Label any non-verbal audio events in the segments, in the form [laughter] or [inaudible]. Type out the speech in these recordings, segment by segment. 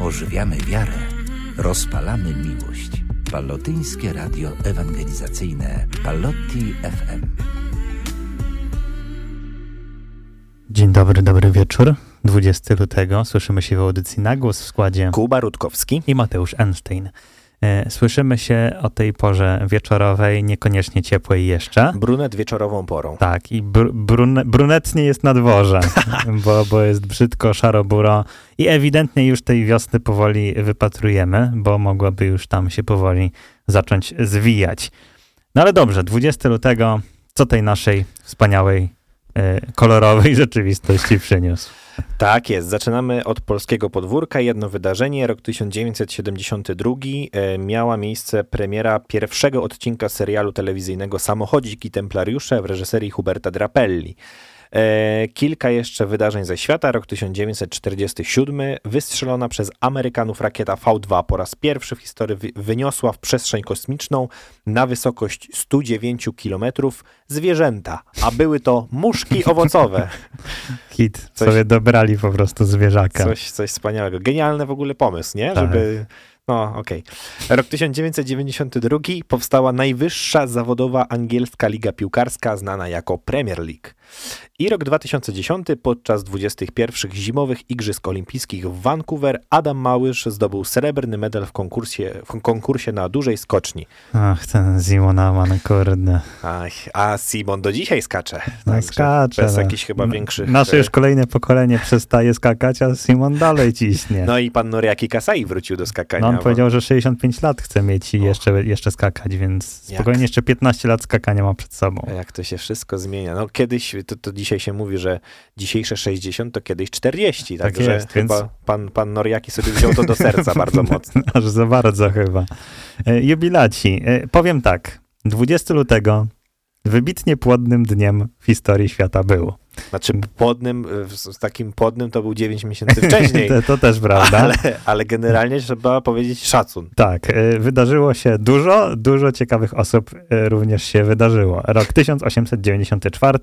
Ożywiamy wiarę, rozpalamy miłość. Pallotyńskie Radio Ewangelizacyjne Pallotti FM. Dzień dobry, dobry wieczór. 20 lutego słyszymy się w audycji na głos w składzie Kuba Rutkowski i Mateusz Einstein. E, Słyszymy się o tej porze wieczorowej, niekoniecznie ciepłej jeszcze. Brunet wieczorową porą. Tak, i br brune brunetnie jest na dworze, [laughs] bo, bo jest brzydko, szaro-buro i ewidentnie już tej wiosny powoli wypatrujemy, bo mogłaby już tam się powoli zacząć zwijać. No ale dobrze, 20 lutego, co tej naszej wspaniałej, e, kolorowej [laughs] rzeczywistości przyniósł? Tak jest. Zaczynamy od polskiego podwórka. Jedno wydarzenie. Rok 1972 e, miała miejsce premiera pierwszego odcinka serialu telewizyjnego Samochodziki Templariusze w reżyserii Huberta Drapelli. E, Kilka jeszcze wydarzeń ze świata. Rok 1947. Wystrzelona przez Amerykanów rakieta V2 po raz pierwszy w historii wy- wyniosła w przestrzeń kosmiczną na wysokość 109 km zwierzęta, a były to muszki [laughs] owocowe. Hit, Coś- sobie dobrali po prostu zwierzaka. Coś, coś wspaniałego. Genialny w ogóle pomysł, nie? Tak. Żeby. No, okej. Rok 1992 powstała najwyższa zawodowa angielska liga piłkarska, znana jako Premier League. I rok 2010 podczas 21 zimowych Igrzysk Olimpijskich w Vancouver Adam Małysz zdobył srebrny medal w konkursie, w konkursie na dużej skoczni. Ach, ten Zimonaman, kurde. Ach, a Simon do dzisiaj skacze. No skacze. Bez no. jakichś chyba większych... Nasze e, już kolejne pokolenie przestaje skakać, a Simon dalej ciśnie. No i pan Noriaki Kasai wrócił do skakania. No on bo- powiedział, że 65 lat chce mieć i Och. jeszcze, jeszcze skakać, więc Jak? spokojnie jeszcze 15 lat skakania ma przed sobą. Jak to się wszystko zmienia. No kiedyś, to, to dzisiaj się mówi, że dzisiejsze 60 to kiedyś 40, Tak także jest, chyba więc- pan, pan Noriaki sobie wziął to do serca [laughs] bardzo mocno. Aż za bardzo chyba. E, Jubilaci. E, Powiem tak. 20 lutego wybitnie płodnym dniem w historii świata był. Znaczy płodnym, y, z takim płodnym to był 9 miesięcy [laughs] wcześniej, to, to też prawda. ale, ale generalnie trzeba powiedzieć szacun. Tak, e, wydarzyło się dużo, dużo ciekawych osób e, również się wydarzyło. Rok 1894,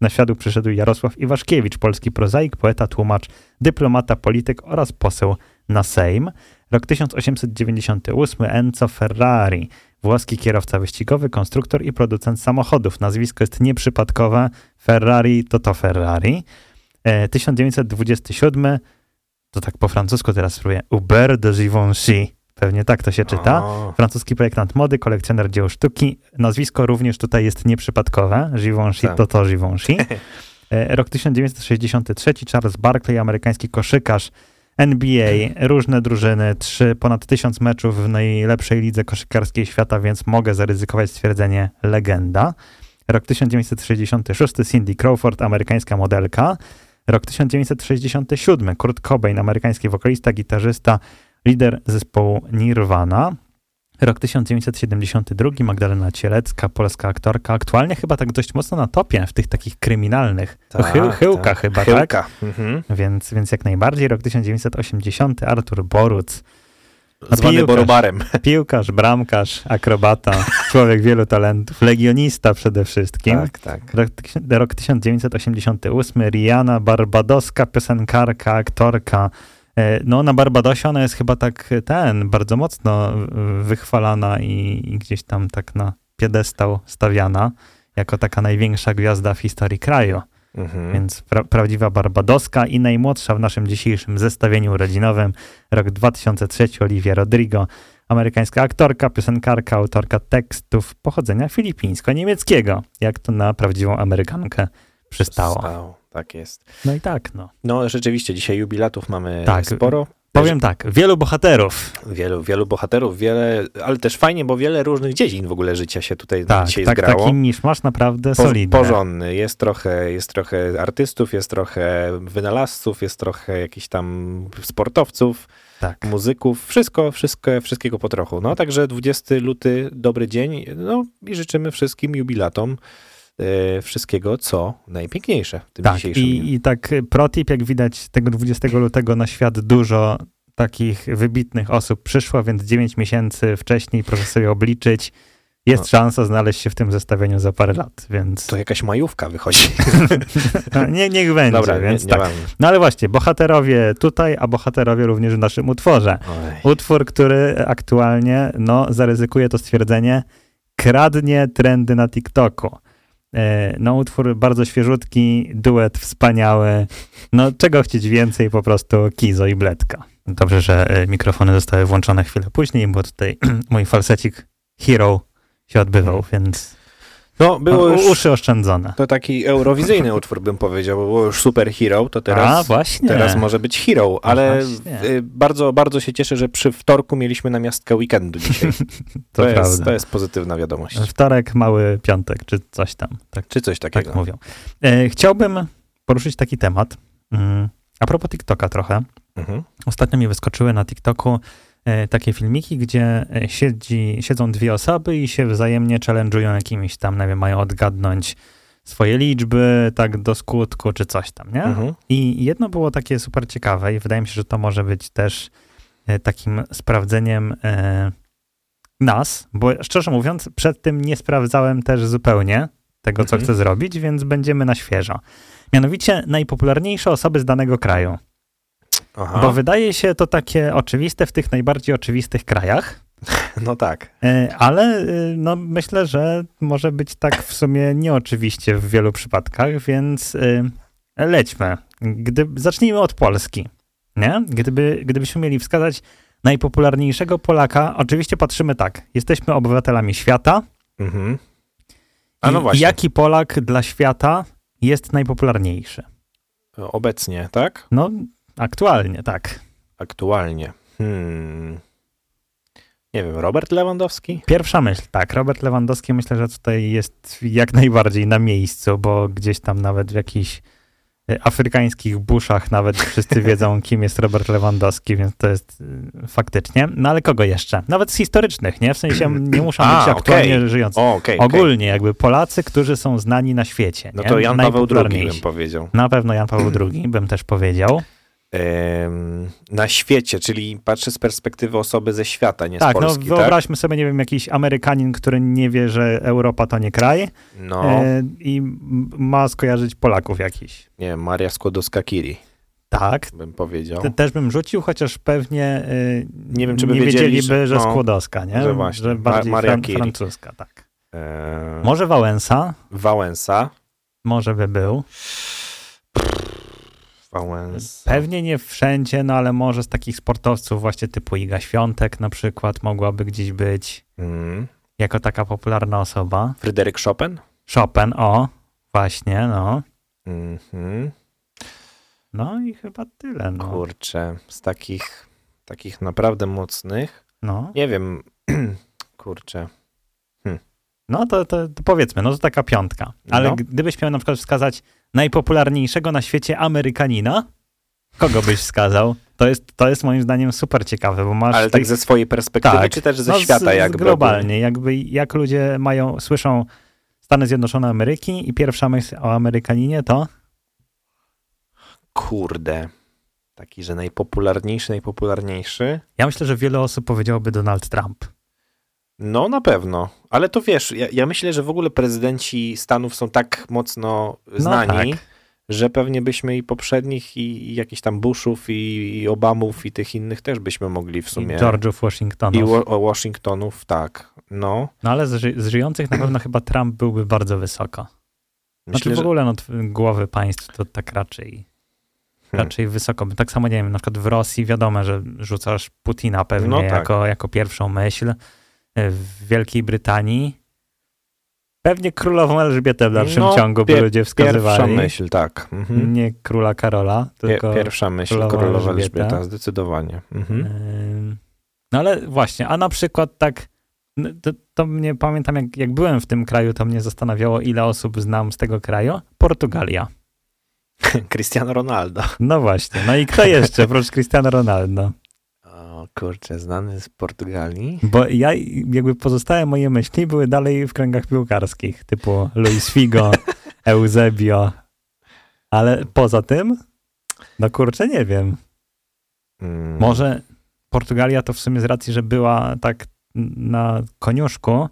na świat przyszedł Jarosław Iwaszkiewicz, polski prozaik, poeta, tłumacz, dyplomata, polityk oraz poseł na Sejm. Rok 1898, Enzo Ferrari, włoski kierowca wyścigowy, konstruktor i producent samochodów. Nazwisko jest nieprzypadkowe, Ferrari to to Ferrari. E, 1927, to tak po francusku teraz spróbuję, Hubert de Givenchy, pewnie tak to się czyta. Francuski projektant mody, kolekcjoner dzieł sztuki. Nazwisko również tutaj jest nieprzypadkowe. Givenchy Tak. to to Givenchy. [laughs] E, Rok 1963, Charles Barkley, amerykański koszykarz, NBA, różne drużyny, trzy, ponad tysiąc meczów w najlepszej lidze koszykarskiej świata, więc mogę zaryzykować stwierdzenie legenda. Rok 1966, Cindy Crawford, amerykańska modelka. Rok 1967, Kurt Cobain, amerykański wokalista, gitarzysta, lider zespołu Nirvana. Rok 1972, Magdalena Cielecka, polska aktorka, aktualnie chyba tak dość mocno na topie w tych takich kryminalnych. To chył, chyłka tak. chyba, tak? Chyłka. Mhm. Więc, więc jak najbardziej. Rok 1980, Artur Boruc, Zwany piłkarz. Borobarem. [laughs] piłkarz, bramkarz, akrobata, człowiek wielu talentów, legionista przede wszystkim. Tak, tak. Rok, rok 1988, Rihanna, barbadoska piosenkarka, aktorka. E, No na Barbadosie ona jest chyba tak ten, bardzo mocno wychwalana i, i gdzieś tam tak na piedestał stawiana, jako taka największa gwiazda w historii kraju. Mhm. Więc pra prawdziwa barbadoska i najmłodsza w naszym dzisiejszym zestawieniu rodzinowym, rok 2003, Olivia Rodrigo, amerykańska aktorka, piosenkarka, autorka tekstów pochodzenia filipińsko-niemieckiego, jak to na prawdziwą Amerykankę przystało. Stało. Tak jest. No i tak, no. No rzeczywiście, dzisiaj jubilatów mamy Tak. sporo. Powiem tak, wielu bohaterów. Wielu, wielu bohaterów, wiele, ale też fajnie, bo wiele różnych dziedzin w ogóle życia się tutaj Tak, dzisiaj tak zgrało. taki misz masz naprawdę Po, solidny. porządny. Jest trochę, jest trochę artystów, jest trochę wynalazców, jest trochę jakichś tam sportowców, Tak. muzyków, wszystko, wszystko, wszystkiego po trochu. No także 20 luty, dobry dzień, no i życzymy wszystkim jubilatom wszystkiego, co najpiękniejsze w tym Tak, dzisiejszym dniu. i, i tak protip, jak widać tego 20 lutego na świat dużo takich wybitnych osób przyszło, więc 9 miesięcy wcześniej proszę sobie obliczyć, jest No. szansa znaleźć się w tym zestawieniu za parę lat, więc To jakaś majówka wychodzi. [laughs] no, nie, niech będzie, Dobra, nie, więc nie tak. mam. No ale właśnie, bohaterowie tutaj, a bohaterowie również w naszym utworze. Oj. Utwór, który aktualnie, no, zaryzykuje to stwierdzenie, kradnie trendy na TikToku. E, No, utwór bardzo świeżutki, duet wspaniały. No, czego chcieć więcej, po prostu Kizo i Bledka. Dobrze, że e, mikrofony zostały włączone chwilę później, bo tutaj [clears throat] mój falsecik Hero się odbywał, więc No, było no, już... uszy oszczędzone. To taki eurowizyjny utwór bym powiedział, bo było już super hero, to teraz, a, właśnie. teraz może być hero, ale właśnie. y, bardzo, bardzo się cieszę, że przy wtorku mieliśmy namiastkę weekendu dzisiaj. [laughs] to, jest, prawda. to jest pozytywna wiadomość. Wtorek, mały piątek, czy coś tam. Tak Czy coś takiego. Tak mówią. E, chciałbym poruszyć taki temat. Mm, a propos TikToka trochę. Mhm. Ostatnio mi wyskoczyły na TikToku takie filmiki, gdzie e, siedzi, siedzą dwie osoby i się wzajemnie challenge'ują jakimiś tam, nie wiem, mają odgadnąć swoje liczby, tak do skutku, czy coś tam, nie? Mhm. I jedno było takie super ciekawe i wydaje mi się, że to może być też e, takim sprawdzeniem e, nas, bo szczerze mówiąc, przed tym nie sprawdzałem też zupełnie tego, co Mhm. chcę zrobić, więc będziemy na świeżo. Mianowicie najpopularniejsze osoby z danego kraju. Aha. Bo wydaje się to takie oczywiste w tych najbardziej oczywistych krajach, [laughs] No tak. e, ale e, no, myślę, że może być tak w sumie nieoczywiście w wielu przypadkach, więc e, lećmy. Gdy, zacznijmy od Polski. Nie? Gdyby, gdybyśmy mieli wskazać najpopularniejszego Polaka, oczywiście patrzymy tak, jesteśmy obywatelami świata. Mhm. A no I właśnie. Jaki Polak dla świata jest najpopularniejszy? Obecnie, tak? No, aktualnie, tak. Aktualnie. Hmm. Nie wiem, Robert Lewandowski? Pierwsza myśl, tak. Robert Lewandowski myślę, że tutaj jest jak najbardziej na miejscu, bo gdzieś tam nawet w jakichś e, afrykańskich buszach nawet wszyscy [laughs] wiedzą, kim jest Robert Lewandowski, więc to jest y, faktycznie. No ale kogo jeszcze? Nawet z historycznych, nie? W sensie [clears throat] nie muszą A, być aktualnie okej. żyjący. O, okej. Ogólnie jakby Polacy, którzy są znani na świecie. No nie? to Jan Paweł II bym powiedział. Na pewno Jan Paweł [clears throat] II bym też powiedział. Na świecie, czyli patrzę z perspektywy osoby ze świata, nie tak, z Polski, no tak? wyobraźmy sobie, nie wiem, jakiś Amerykanin, który nie wie, że Europa to nie kraj No, e, i ma skojarzyć Polaków jakiś. nie Maria Skłodowska-Curie, Tak, bym powiedział. te, też bym rzucił, chociaż pewnie e, Nie wiem, czy by nie wiedzieli, wiedzieliby, że, że- no, Skłodowska, nie? że właśnie, Że Ma- bardziej Maria fran- Curie. francuska, tak. Em, Może Wałęsa, Wałęsa. może by był. Wałęsa. Pewnie nie wszędzie, no ale może z takich sportowców właśnie typu Iga Świątek na przykład mogłaby gdzieś być Mm. jako taka popularna osoba. Fryderyk Chopin? Chopin, o, właśnie, no. Mhm. No i chyba tyle, no. Kurczę, z takich, takich naprawdę mocnych, No, nie wiem, [clears throat] kurczę. No to, to, to powiedzmy, no to taka piątka. Ale No. gdybyś miał na przykład wskazać najpopularniejszego na świecie Amerykanina, kogo byś wskazał? To jest, to jest moim zdaniem super ciekawe, bo masz... Ale tak ze swojej perspektywy, Tak. czy też ze no, świata z, jakby? Globalnie, jakby jak ludzie mają, słyszą Stany Zjednoczone Ameryki i pierwsza myśl o Amerykaninie to Kurde. Taki, że najpopularniejszy, najpopularniejszy. ja myślę, że wiele osób powiedziałoby Donald Trump. No na pewno, ale to wiesz, ja, ja myślę, że w ogóle prezydenci Stanów są tak mocno znani, tak. że pewnie byśmy i poprzednich, i, i jakichś tam Bushów, i, i Obamów, i tych innych też byśmy mogli w I sumie. George'ów Washingtonów. I Wa- Washingtonów, tak. No. No ale z, ży- z żyjących na pewno chyba Trump byłby bardzo wysoko. Znaczy Myślę, w ogóle no, głowy państw to tak raczej, Hmm. raczej wysoko. Tak samo, nie wiem, na przykład w Rosji wiadomo, że rzucasz Putina pewnie No tak. jako, jako pierwszą myśl. W Wielkiej Brytanii pewnie królową Elżbietę w dalszym No, ciągu by ludzie Pierwsza wskazywali. myśl, tak. Mhm. Nie króla Karola, tylko... Pierwsza myśl, królowa Elżbieta. Elżbieta, zdecydowanie. Mhm. No ale właśnie, a na przykład tak, to, to mnie pamiętam, jak, jak byłem w tym kraju, to mnie zastanawiało, ile osób znam z tego kraju. Portugalia. [laughs] Cristiano Ronaldo. No właśnie, no i kto jeszcze, [laughs] oprócz Cristiano Ronaldo? Kurczę, znany z Portugalii. Bo ja, jakby pozostałe moje myśli były dalej w kręgach piłkarskich, typu Luis Figo, [laughs] Eusebio. Ale poza tym, no kurczę, nie wiem. Mm. Może Portugalia to w sumie z racji, że była tak na koniuszku,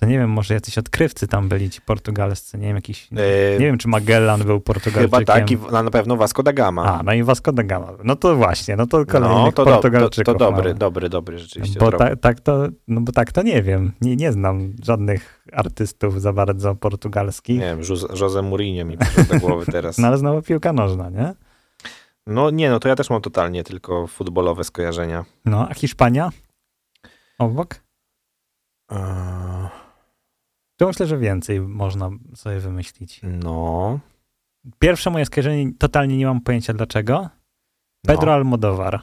To nie wiem, może jacyś odkrywcy tam byli, ci portugalscy, nie wiem, jakiś, E, nie wiem, czy Magellan był Portugalczykiem. Chyba tak, i na pewno Vasco da Gama. A, no i Vasco da Gama. No to właśnie, no to kolejnych no, to, do, to, Portugalczyków to dobry, mamy. dobry, dobry rzeczywiście. Bo trop. tak, to, no bo tak to nie wiem. Nie, nie znam żadnych artystów za bardzo portugalskich. Nie wiem, Jose Mourinho mi przyszedł do głowy teraz. [laughs] No ale znowu piłka nożna, nie? No nie, no to ja też mam totalnie tylko futbolowe skojarzenia. No, a Hiszpania? Obok? Eee, To myślę, że więcej można sobie wymyślić. No. Pierwsze moje skojarzenie, totalnie nie mam pojęcia dlaczego. Pedro No. Almodóvar.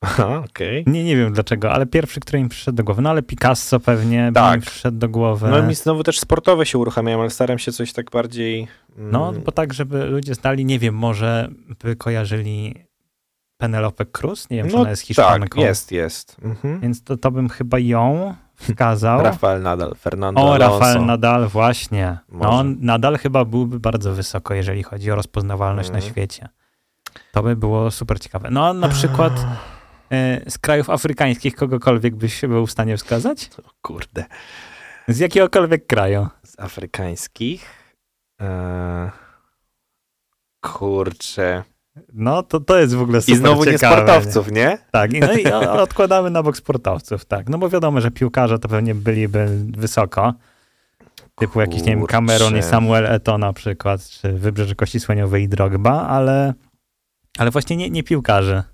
Aha, okej. Nie, nie wiem dlaczego, ale pierwszy, który mi przyszedł do głowy. No ale Picasso pewnie Tak. mi przyszedł do głowy. No mi znowu też sportowe się uruchamiają, ale staram się coś tak bardziej... mm, No, bo tak, żeby ludzie znali, nie wiem, może by kojarzyli Penelope Cruz? Nie wiem, czy no ona jest tak, Hiszpanką. jest, jest. Mhm. Więc to, to bym chyba ją wskazał. [laughs] Rafael Nadal, Fernando o, Alonso. Rafael Nadal, właśnie. No, Może. Nadal chyba byłby bardzo wysoko, jeżeli chodzi o rozpoznawalność na Mhm. świecie. To by było super ciekawe. No, a na przykład [sighs] e, z krajów afrykańskich kogokolwiek byś był w stanie wskazać? O kurde. Z jakiegokolwiek kraju. Z afrykańskich... Eee, kurczę. No, to, to jest w ogóle super I znowu nie ciekawe, sportowców, nie? Tak, i- no i [laughs] odkładamy na bok sportowców, tak. No bo wiadomo, że piłkarze to pewnie byliby wysoko. Typu jakiś, nie wiem, Kurczę. Cameron i Samuel Eto na przykład, czy Wybrzeże Kości Słoniowej i Drogba, ale, ale właśnie nie, nie piłkarze.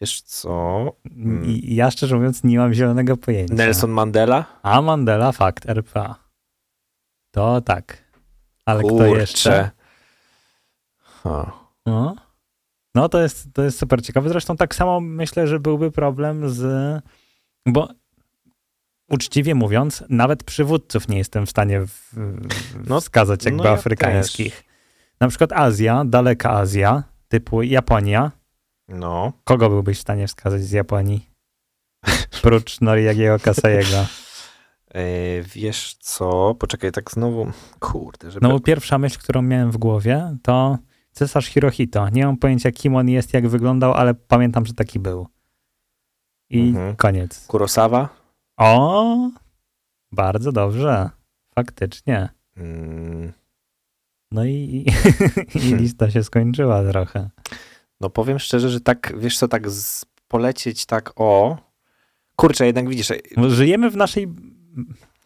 Wiesz co? Hmm. I, ja szczerze mówiąc nie mam zielonego pojęcia. Nelson Mandela? A Mandela, fakt, RPA. To tak. Ale kto Kurczę. jeszcze? Ha. No. No to jest, to jest super ciekawe. Zresztą tak samo myślę, że byłby problem z... Bo uczciwie mówiąc, nawet przywódców nie jestem w stanie w, No, wskazać jakby no ja afrykańskich. Na przykład Azja, daleka Azja, typu Japonia. No. Kogo byłbyś w stanie wskazać z Japonii? Prócz Noriyagiego Kasayego. [laughs] E, wiesz co? Poczekaj, tak znowu. Kurde, żeby. No pierwsza myśl, którą miałem w głowie, to cesarz Hirohito. Nie mam pojęcia, kim on jest, jak wyglądał, ale pamiętam, że taki był. I Mhm. koniec. Kurosawa? O, bardzo dobrze. Faktycznie. Mm, No i, i [laughs] lista się skończyła trochę. no powiem szczerze, że tak, wiesz co, tak z, polecieć tak o. Kurczę, jednak widzisz. Bo Żyjemy w naszej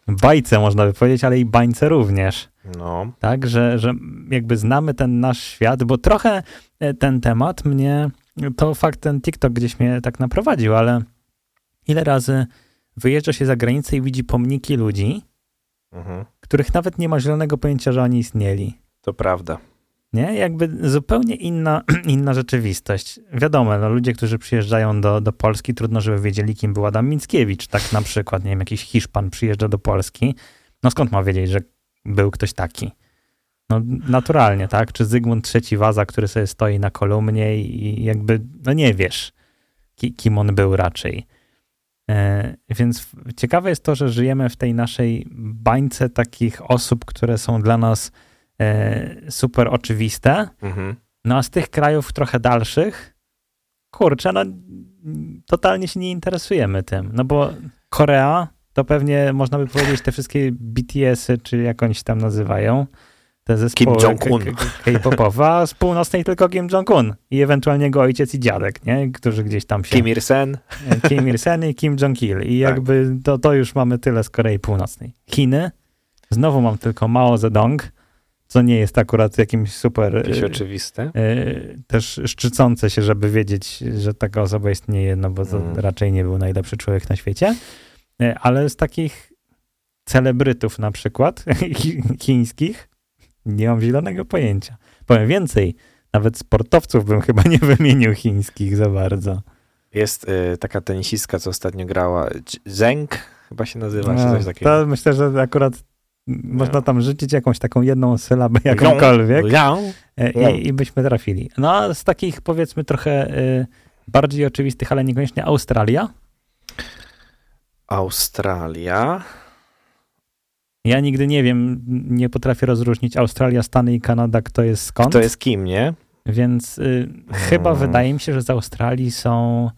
bajce, można by powiedzieć, ale i bańce również. No. Tak, że, że jakby znamy ten nasz świat, bo trochę e, ten temat mnie, to fakt ten TikTok gdzieś mnie tak naprowadził, ale ile razy wyjeżdża się za granicę i widzi pomniki ludzi, Mhm. których nawet nie ma zielonego pojęcia, że oni istnieli. To prawda. Nie? Jakby zupełnie inna, [clears throat] inna rzeczywistość. Wiadomo, no, ludzie, którzy przyjeżdżają do, do Polski, trudno, żeby wiedzieli, kim był Adam Mickiewicz. Tak na przykład, nie wiem, jakiś Hiszpan przyjeżdża do Polski. No skąd ma wiedzieć, że był ktoś taki? No naturalnie, tak? Czy Zygmunt III Waza, który sobie stoi na kolumnie i jakby, no nie wiesz, ki, kim on był raczej. E, więc ciekawe jest to, że żyjemy w tej naszej bańce takich osób, które są dla nas super oczywiste. Mhm. No a z tych krajów trochę dalszych, kurczę, no totalnie się nie interesujemy tym. No bo Korea to pewnie można by powiedzieć te wszystkie BTS-y, czy jak oni się tam nazywają, te zespoły Jong-un. k- k- K-popowe, a z północnej tylko Kim Jong-un i ewentualnie jego ojciec i dziadek, nie? Którzy gdzieś tam się... Kim Il-sen? Kim Il-sen i Kim Jong-il. I Tak. jakby to, to już mamy tyle z Korei Północnej. Chiny, znowu mam tylko Mao Zedong, co nie jest akurat jakimś super... Jakieś y, oczywiste. y, też szczycące się, żeby wiedzieć, że taka osoba istnieje, no bo to Mm. raczej nie był najlepszy człowiek na świecie. Y, Ale z takich celebrytów na przykład, [laughs] chi- chińskich, nie mam zielonego pojęcia. Powiem więcej, nawet sportowców bym chyba nie wymienił chińskich za bardzo. Jest y, taka tenisistka, co ostatnio grała. Zeng chyba się nazywa, czy No, coś takiego. To myślę, że akurat można tam życzyć jakąś taką jedną sylabę, jakąkolwiek e, i, i byśmy trafili. No a z takich powiedzmy trochę y, bardziej oczywistych, ale niekoniecznie Australia. Australia. Ja nigdy nie wiem, nie potrafię rozróżnić Australia, Stany i Kanada, kto jest skąd. To jest kim, nie? Więc y, chyba Hmm. wydaje mi się, że z Australii są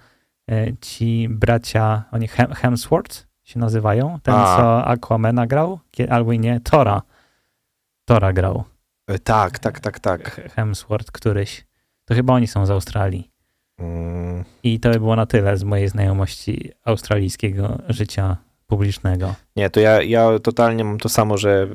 y, ci bracia, oni Hem- Hemsworth się nazywają. Ten, A. co Aquamena grał, albo i nie, Tora. Tora grał. E, Tak, tak, tak, tak. Hemsworth któryś. To chyba oni są z Australii. Mm, I to by było na tyle z mojej znajomości australijskiego życia publicznego. Nie, to ja, ja totalnie mam to samo, że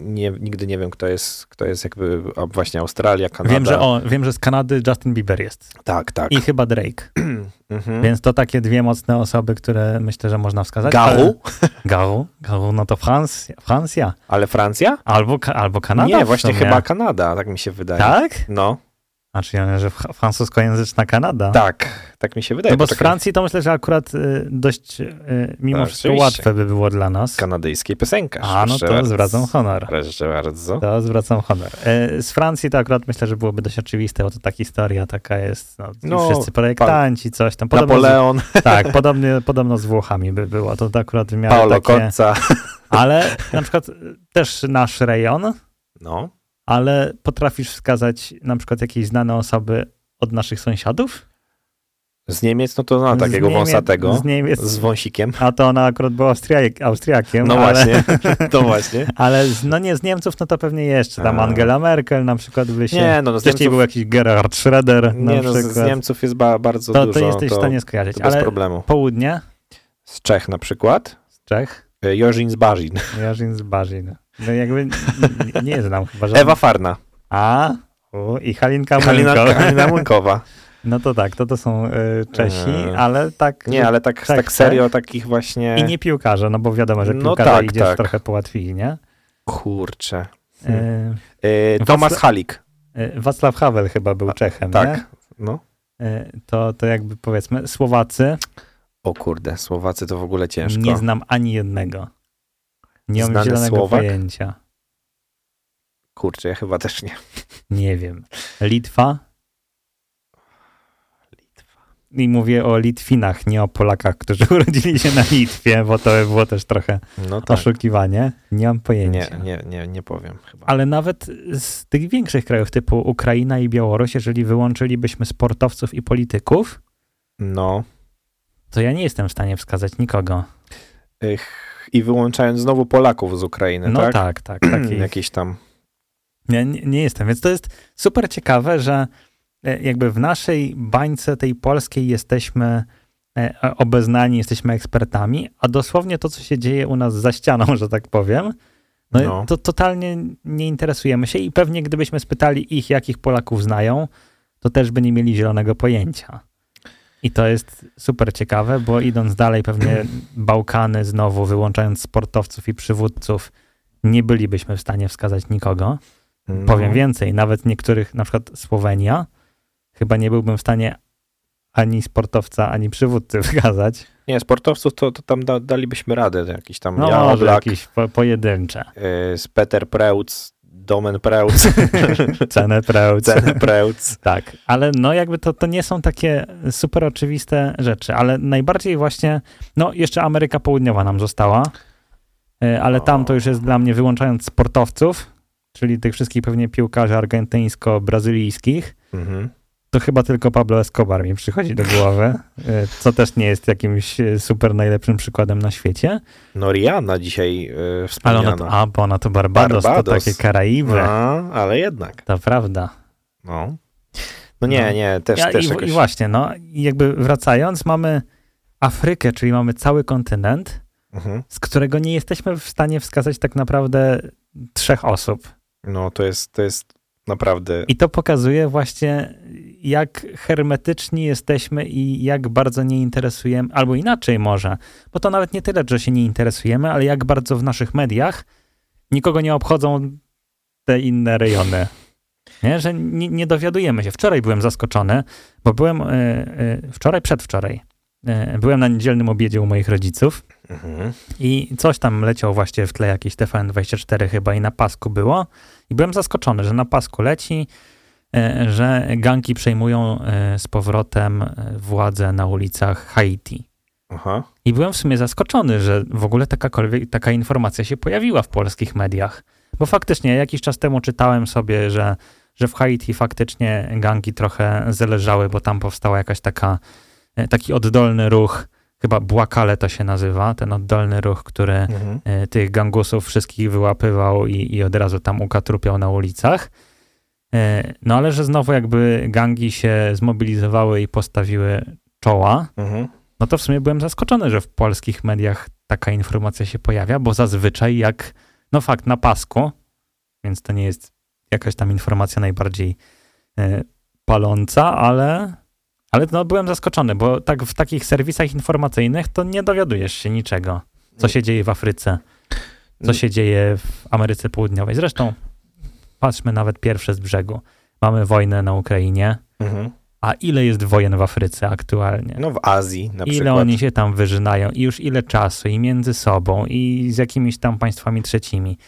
nie, nigdy nie wiem, kto jest, kto jest jakby właśnie Australia, Kanada. Wiem, że, o, wiem, że z Kanady Justin Bieber jest. Tak, tak. I chyba Drake. [clears throat] Mhm. Więc to takie dwie mocne osoby, które myślę, że można wskazać. Garu? Garu? Garu, no to Francja. Francja. Ale Francja? Albo, albo Kanada nie, właśnie chyba Kanada, tak mi się wydaje. Tak? No, Znaczy ja wiem, że fr- francuskojęzyczna Kanada. tak, tak mi się wydaje. No bo z. Francji to myślę, że akurat y, dość y, mimo Tak, wszystko oczywiście. łatwe by było dla nas. Kanadyjskiej piosenkarz. A, no to bardzo. zwracam honor. Proszę bardzo. To zwracam honor. E, Z Francji to akurat myślę, że byłoby dość oczywiste, bo to ta historia taka jest, no, No, wszyscy projektanci, coś tam. Podobno Napoleon, Z, tak, podobnie, podobno z Włochami by było, to akurat w miarę Paolo takie, ale na przykład y, też nasz rejon, No, ale potrafisz wskazać na przykład jakieś znane osoby od naszych sąsiadów? z Niemiec, no to no, Z takiego Niemiec- wąsatego, Z Niemiec, z wąsikiem. a to ona akurat była Austriak, Austriakiem, No ale, właśnie, [laughs] to właśnie. ale z, no nie, z Niemców no to pewnie jeszcze, tam. Angela Merkel na przykład by się... Nie, no, no z Wcześniej Niemców, był jakiś Gerhard Schröder na nie, no, z- przykład. z Niemców jest ba, bardzo to, dużo. to jesteś to, w stanie skojarzyć, to bez ale problemu. południe Z Czech na przykład. z Czech, E, Jorzin z Barzin. Jarzyn z Barzin. No jakby nie znam chyba żadnych. Ewa Farna. A, u, i Halinka Młynko. [laughs] Halina Młynkowa. No to tak, to to są y, Czesi, ale tak... Nie, ale tak, Tak, tak serio, takich właśnie... I nie piłkarze, no bo wiadomo, że No piłkarze tak, idziesz tak. trochę połatwiej, nie? Kurczę. Y, E, Tomasz Wacla- Halik. Wacław Havel chyba był Czechem, nie? Tak. No. Y, to, to jakby powiedzmy, Słowacy O kurde, Słowacy to w ogóle ciężko. nie znam ani jednego. Nie mam Znany zielonego Słowak? pojęcia. Kurczę, ja chyba też nie. Nie wiem. Litwa? I mówię o Litwinach, nie o Polakach, którzy [laughs] urodzili się na Litwie, bo to by było też trochę No tak. oszukiwanie. Nie mam Nie, pojęcia. nie, nie, nie powiem chyba. Ale nawet z tych większych krajów typu Ukraina i Białoruś, jeżeli wyłączylibyśmy sportowców i polityków, No. to ja nie jestem w stanie wskazać nikogo. Ych, I wyłączając znowu Polaków z Ukrainy, No tak? tak, tak. [clears throat] Taki, Jakieś tam. nie, nie, nie jestem. Więc to jest super ciekawe, że e, jakby w naszej bańce tej polskiej jesteśmy e, obeznani, jesteśmy ekspertami, a dosłownie to, co się dzieje u nas za ścianą, [laughs] że tak powiem, no, No. to totalnie nie interesujemy się i pewnie gdybyśmy spytali ich, jakich Polaków znają, to też by nie mieli zielonego pojęcia. I to jest super ciekawe, bo idąc dalej, pewnie [clears throat] Bałkany znowu, wyłączając sportowców i przywódców, nie bylibyśmy w stanie wskazać nikogo. No. Powiem więcej, nawet niektórych, na przykład Słowenia, chyba nie byłbym w stanie ani sportowca, ani przywódcy [laughs] wskazać. Nie, sportowców to, to tam da, dalibyśmy radę. Jakiś tam No ja może Oblak, jakieś po, pojedyncze. y, z Peter Preutz, Domen Preutz, [laughs] Cenę prełc. Ceny Preutz. Tak, ale no jakby to, to nie są takie super oczywiste rzeczy, ale najbardziej właśnie, no jeszcze Ameryka Południowa nam została, e, ale tam to już jest dla mnie wyłączając sportowców, czyli tych wszystkich pewnie piłkarzy argentyńsko-brazylijskich, Mhm. To chyba tylko Pablo Escobar mi przychodzi do głowy, [laughs] e, co też nie jest jakimś e, super najlepszym przykładem na świecie. No Rihanna dzisiaj y, Ale wspomniana. ona to, a, bo ona to Barbados, Barbados. to takie Karaiby. A, ale jednak. To prawda. No. No nie, No. nie, też, Ja, też i, jakoś... I właśnie, no, i jakby wracając, mamy Afrykę, czyli mamy cały kontynent, Mhm. z którego nie jesteśmy w stanie wskazać tak naprawdę trzech osób. No to jest, to jest naprawdę... I to pokazuje właśnie, jak hermetyczni jesteśmy i jak bardzo nie interesujemy, albo inaczej może, bo to nawet nie tyle, że się nie interesujemy, ale jak bardzo w naszych mediach nikogo nie obchodzą te inne rejony. Nie, że nie, nie dowiadujemy się. Wczoraj byłem zaskoczony, bo byłem y, y, wczoraj, przedwczoraj, y, byłem na niedzielnym obiedzie u moich rodziców Mhm. i coś tam leciał właśnie w tle jakieś TVN24 chyba i na pasku było. I byłem zaskoczony, że na pasku leci, że ganki przejmują e, z powrotem e, władzę na ulicach Haiti. Aha. I byłem w sumie zaskoczony, że w ogóle taka informacja się pojawiła w polskich mediach. Bo faktycznie jakiś czas temu czytałem sobie, że, że w Haiti faktycznie gangi trochę zależały, bo tam powstała jakaś taka, e, taki oddolny ruch chyba Błakale to się nazywa, ten oddolny ruch, który Mhm. e, tych gangusów wszystkich wyłapywał i, i od razu tam ukatrupiał na ulicach. E, No ale że znowu jakby gangi się zmobilizowały i postawiły czoła, Mhm. no to w sumie byłem zaskoczony, że w polskich mediach taka informacja się pojawia, bo zazwyczaj jak, no fakt, na pasku, więc to nie jest jakaś tam informacja najbardziej e, paląca, ale, ale no byłem zaskoczony, bo tak w takich serwisach informacyjnych to nie dowiadujesz się niczego, co się dzieje w Afryce, co się dzieje w Ameryce Południowej. Zresztą patrzmy nawet pierwsze z brzegu. Mamy wojnę na Ukrainie, Mhm. a ile jest wojen w Afryce aktualnie? No w Azji na ile przykład. oni się tam wyżynają i już ile czasu i między sobą i z jakimiś tam państwami trzecimi.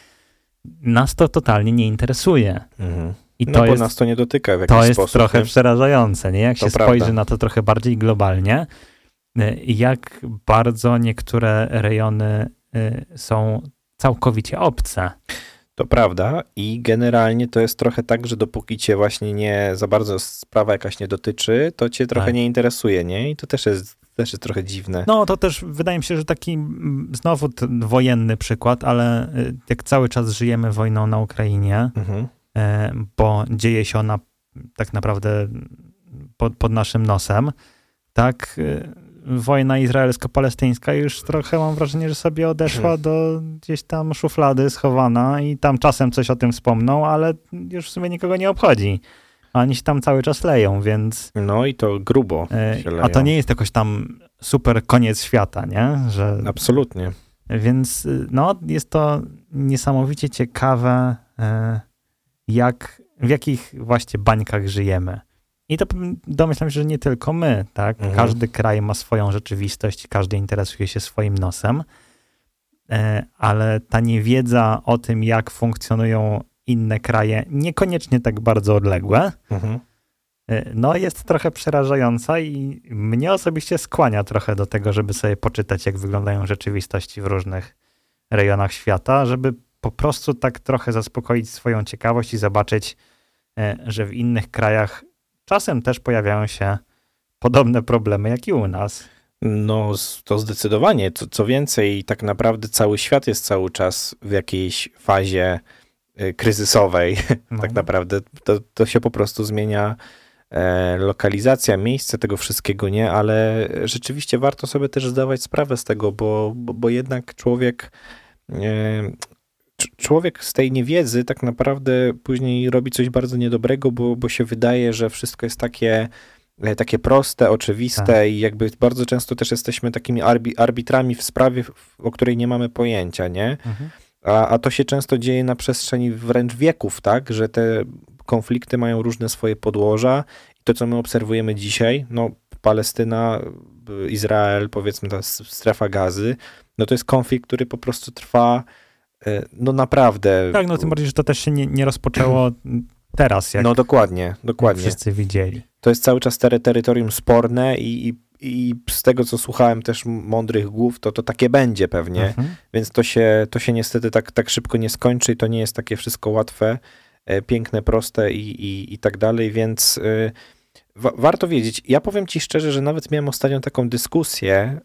Nas to totalnie nie interesuje. Mhm. I No to bo jest, nas to nie dotyka w jakiś to jest sposób. trochę nie? przerażające, nie? Jak To się prawda. spojrzy na to trochę bardziej globalnie, y, jak bardzo niektóre rejony y, są całkowicie obce. To prawda i generalnie to jest trochę tak, że dopóki cię właśnie nie za bardzo sprawa jakaś nie dotyczy, to cię trochę Tak. nie interesuje, nie? I to też jest, też jest trochę dziwne. No to też wydaje mi się, że taki mm, znowu wojenny przykład, ale y, jak cały czas żyjemy wojną na Ukrainie, Mhm. e, bo dzieje się ona tak naprawdę pod, pod naszym nosem, tak e, wojna izraelsko-palestyńska już trochę mam wrażenie, że sobie odeszła do gdzieś tam szuflady schowana i tam czasem coś o tym wspomną, ale już w sumie nikogo nie obchodzi. A Oni się tam cały czas leją, więc No i to grubo e, a to nie jest jakoś tam super koniec świata, nie? Że Absolutnie. więc y, no, jest to niesamowicie ciekawe, e, jak, w jakich właśnie bańkach żyjemy. I to domyślam się, że nie tylko my, tak? Mhm. Każdy kraj ma swoją rzeczywistość, każdy interesuje się swoim nosem, e, ale ta niewiedza o tym, jak funkcjonują inne kraje, niekoniecznie tak bardzo odległe, Mhm. e, no jest trochę przerażająca i mnie osobiście skłania trochę do tego, żeby sobie poczytać, jak wyglądają rzeczywistości w różnych rejonach świata, żeby po prostu tak trochę zaspokoić swoją ciekawość i zobaczyć, e, że w innych krajach czasem też pojawiają się podobne problemy, jak i u nas. No, to zdecydowanie. Co, co więcej, tak naprawdę cały świat jest cały czas w jakiejś fazie y, kryzysowej. [laughs] No. tak naprawdę to, to się po prostu zmienia e, lokalizacja, miejsce tego wszystkiego, nie? Ale rzeczywiście warto sobie też zdawać sprawę z tego, bo, bo, bo jednak człowiek. Cz- Człowiek z tej niewiedzy tak naprawdę później robi coś bardzo niedobrego, bo, bo się wydaje, że wszystko jest takie, e, takie proste, oczywiste Tak. i jakby bardzo często też jesteśmy takimi arbi, arbitrami w sprawie, o której nie mamy pojęcia, nie? Mhm. A, a to się często dzieje na przestrzeni wręcz wieków, tak? Że te konflikty mają różne swoje podłoża. I to, co my obserwujemy dzisiaj, no Palestyna, Izrael, powiedzmy ta strefa gazy, no to jest konflikt, który po prostu trwa no naprawdę. Tak, no tym bardziej, że to też się nie, nie rozpoczęło [clears throat] teraz, jak, No dokładnie, dokładnie. wszyscy widzieli. To jest cały czas tery, terytorium sporne i, i, i z tego, co słuchałem też mądrych głów, to to takie będzie pewnie. Mhm. Więc to się, to się niestety tak, tak szybko nie skończy i to nie jest takie wszystko łatwe, e, piękne, proste i, i, i tak dalej, więc y, wa- warto wiedzieć. Ja powiem ci szczerze, że nawet miałem ostatnio taką dyskusję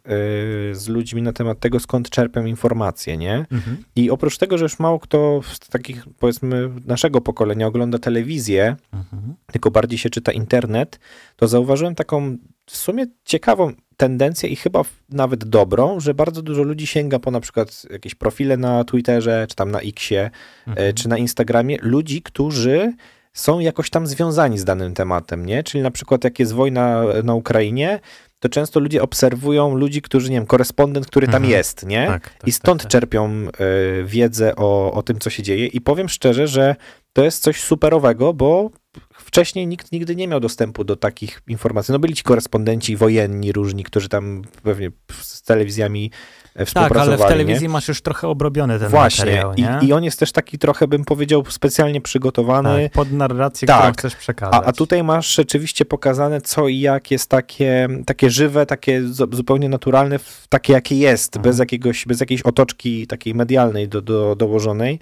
y, z ludźmi na temat tego, skąd czerpią informacje, nie? Mhm. I oprócz tego, że już mało kto z takich, powiedzmy, naszego pokolenia ogląda telewizję, Mhm. tylko bardziej się czyta internet, to zauważyłem taką w sumie ciekawą tendencję i chyba nawet dobrą, że bardzo dużo ludzi sięga po na przykład jakieś profile na Twitterze, czy tam na Xie, Mhm. e, czy na Instagramie, ludzi, którzy są jakoś tam związani z danym tematem, nie? Czyli na przykład jak jest wojna na Ukrainie, to często ludzie obserwują ludzi, którzy, nie wiem, korespondent, który tam Mhm. jest, nie? Tak, tak, I stąd tak, tak. czerpią e, wiedzę o, o tym, co się dzieje. I powiem szczerze, że to jest coś superowego, bo wcześniej nikt nigdy nie miał dostępu do takich informacji. No byli ci korespondenci wojenni różni, którzy tam pewnie z telewizjami Tak, współpracowali. ale w nie? telewizji masz już trochę obrobiony ten Właśnie. materiał, nie? I, I on jest też taki trochę, bym powiedział, specjalnie przygotowany. tak, pod narrację, Tak. którą chcesz przekazać. A, a tutaj masz rzeczywiście pokazane, co i jak jest takie, takie żywe, takie zu- zupełnie naturalne, takie jakie jest, Mhm. bez, jakiegoś, bez jakiejś otoczki takiej medialnej do, do, dołożonej.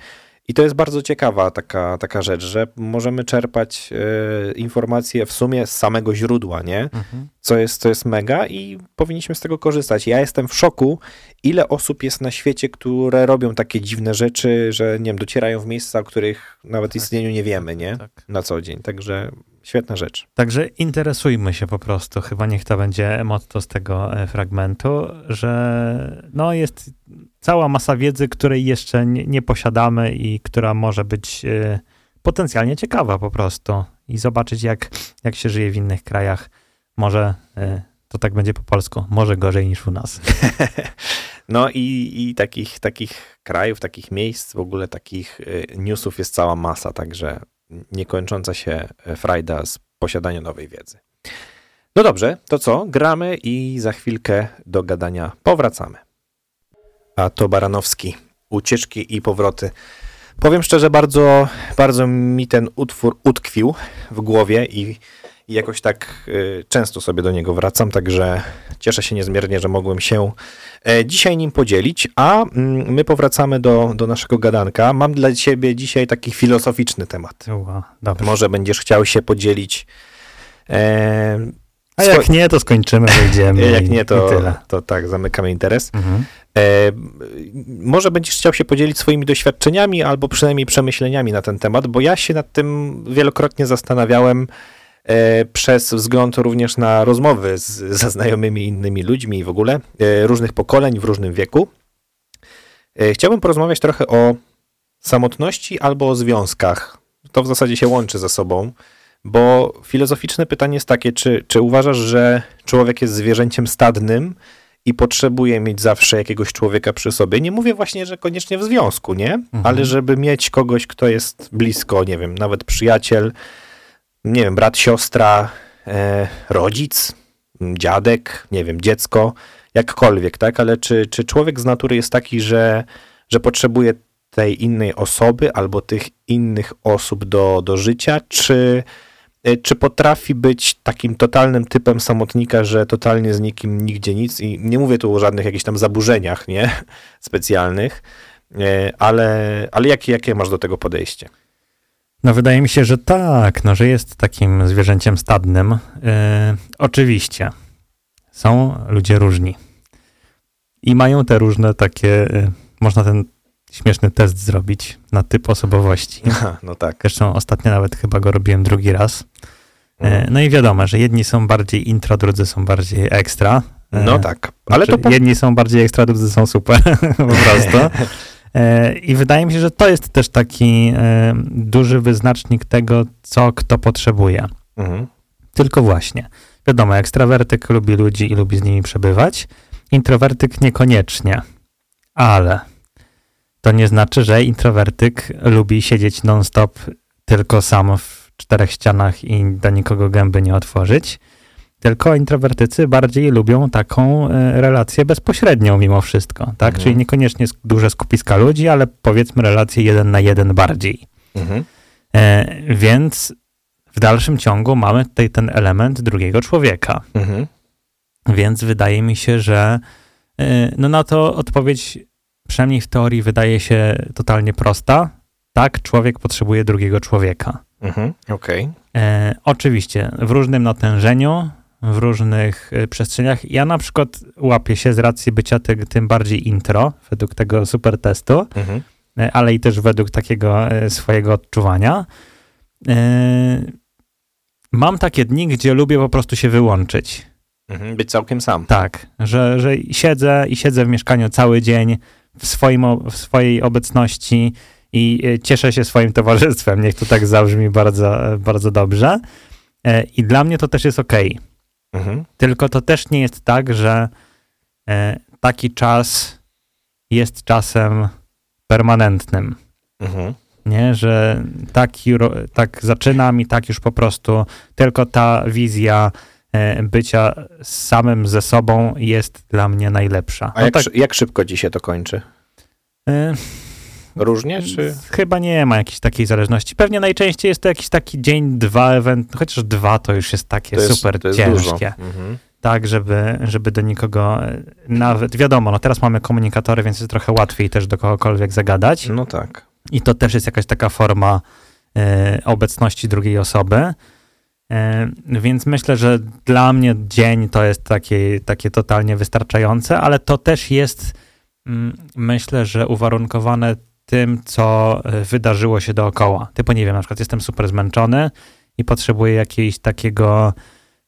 I to jest bardzo ciekawa taka, taka rzecz, że możemy czerpać e, informacje w sumie z samego źródła, nie? Mhm. Co jest, co jest mega i powinniśmy z tego korzystać. Ja jestem w szoku, ile osób jest na świecie, które robią takie dziwne rzeczy, że nie wiem, docierają w miejsca, o których nawet istnieniu nie wiemy, nie? Tak. Na co dzień. Także świetna rzecz. Także interesujmy się po prostu. Chyba niech to będzie motto z tego e, fragmentu, że no jest cała masa wiedzy, której jeszcze nie, posiadamy i która może być e, potencjalnie ciekawa po prostu. I zobaczyć, jak, jak się żyje w innych krajach. Może e, to tak będzie po polsku, może gorzej niż u nas. [laughs] No i, i takich, takich krajów, takich miejsc, w ogóle takich newsów jest cała masa, także niekończąca się e, frajda z posiadania nowej wiedzy. No dobrze, to co? Gramy i za chwilkę do gadania powracamy. A to Baranowski. Ucieczki i powroty. Powiem szczerze, bardzo, bardzo mi ten utwór utkwił w głowie i, i jakoś tak y, często sobie do niego wracam, także cieszę się niezmiernie, że mogłem się e, dzisiaj nim podzielić, a mm, my powracamy do, do naszego gadanka. Mam dla ciebie dzisiaj taki filozoficzny temat. Dobrze. Może będziesz chciał się podzielić. E, A jak nie, to skończymy, wyjdziemy. [laughs] jak i- nie, to, tyle. to tak, zamykamy interes. Mhm. E, może będziesz chciał się podzielić swoimi doświadczeniami albo przynajmniej przemyśleniami na ten temat, bo ja się nad tym wielokrotnie zastanawiałem przez wzgląd również na rozmowy z, ze znajomymi innymi ludźmi i w ogóle e, różnych pokoleń w różnym wieku. E, chciałbym porozmawiać trochę o samotności albo o związkach. To w zasadzie się łączy ze sobą, bo filozoficzne pytanie jest takie, czy, czy uważasz, że człowiek jest zwierzęciem stadnym, i potrzebuje mieć zawsze jakiegoś człowieka przy sobie. Nie mówię właśnie, że koniecznie w związku, nie? Mhm. Ale żeby mieć kogoś, kto jest blisko, nie wiem, nawet przyjaciel, nie wiem, brat, siostra, e, rodzic, dziadek, nie wiem, dziecko, jakkolwiek, tak? Ale czy, czy człowiek z natury jest taki, że, że potrzebuje tej innej osoby albo tych innych osób do, do życia, czy E, Czy potrafi być takim totalnym typem samotnika, że totalnie z nikim nigdzie nic i nie mówię tu o żadnych jakichś tam zaburzeniach, nie? [laughs] Specjalnych, e, ale, ale jakie, jakie masz do tego podejście? No wydaje mi się, że tak, no, że jest takim zwierzęciem stadnym. Yy, oczywiście są ludzie różni i mają te różne takie, yy, można ten śmieszny test zrobić na typ osobowości. [laughs] Aha, no tak. Zresztą ostatnio nawet chyba go robiłem drugi raz. Yy, Mhm. no i wiadomo, że jedni są bardziej intro, drudzy są bardziej ekstra. No tak, ale to znaczy, po... jedni są bardziej ekstra, drudzy są super, [laughs] po prostu. [laughs] E, I wydaje mi się, że to jest też taki e, duży wyznacznik tego, co kto potrzebuje. Mhm. Tylko właśnie, wiadomo, ekstrawertyk lubi ludzi i lubi z nimi przebywać, introwertyk niekoniecznie, ale to nie znaczy, że introwertyk lubi siedzieć non-stop tylko sam w czterech ścianach i do nikogo gęby nie otworzyć. Tylko introwertycy bardziej lubią taką e, relację bezpośrednią mimo wszystko, tak? Mhm. Czyli niekoniecznie duże skupiska ludzi, ale powiedzmy relacje jeden na jeden bardziej. Mhm. E, więc w dalszym ciągu mamy tutaj ten element drugiego człowieka. Mhm. Więc wydaje mi się, że e, no na to odpowiedź, przynajmniej w teorii, wydaje się totalnie prosta. Tak, człowiek potrzebuje drugiego człowieka. Mhm. Okej. E, oczywiście, w różnym natężeniu, w różnych e, przestrzeniach. Ja na przykład łapię się z racji bycia ty, tym bardziej intro, według tego super testu, Mhm. e, ale i też według takiego e, swojego odczuwania. Mam takie dni, gdzie lubię po prostu się wyłączyć. Mhm. Być całkiem sam. Tak, że, że siedzę i siedzę w mieszkaniu cały dzień w, swoim, w swojej obecności i cieszę się swoim towarzystwem. Niech to tak zabrzmi bardzo, bardzo dobrze. I dla mnie to też jest ok. Mhm. Tylko to też nie jest tak, że e, taki czas jest czasem permanentnym. Mhm. Nie, że taki, ro- tak zaczynam i tak już po prostu tylko ta wizja e, bycia samym ze sobą jest dla mnie najlepsza. A No jak, tak, jak szybko ci się to kończy? e, Różnie, czy... Chyba nie ma jakiejś takiej zależności. Pewnie najczęściej jest to jakiś taki dzień, dwa, event, chociaż dwa to już jest takie To jest, super jest ciężkie. Mhm. Tak, żeby, żeby do nikogo e, nawet, wiadomo, no teraz mamy komunikatory, więc jest trochę łatwiej też do kogokolwiek zagadać. No tak. I to też jest jakaś taka forma e, obecności drugiej osoby. E, więc myślę, że dla mnie dzień to jest takie, takie totalnie wystarczające, ale to też jest, mm, myślę, że uwarunkowane tym, co e, wydarzyło się dookoła. Typu, nie wiem, na przykład jestem super zmęczony i potrzebuję jakiegoś takiego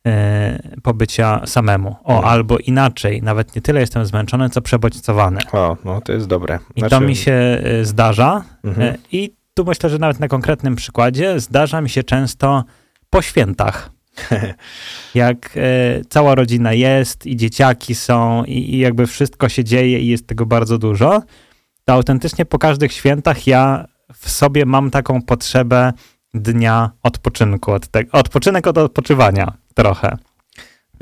e, pobycia samemu. O, Mhm. albo inaczej, nawet nie tyle jestem zmęczony, co przebodźcowany. O, no to jest dobre. I to mi się e, zdarza. Mhm. I tu myślę, że nawet na konkretnym przykładzie zdarza mi się często po świętach. [laughs] Jak e, cała rodzina jest i dzieciaki są i, i jakby wszystko się dzieje i jest tego bardzo dużo, to autentycznie po każdych świętach ja w sobie mam taką potrzebę dnia odpoczynku. Od te, odpoczynek od odpoczywania trochę.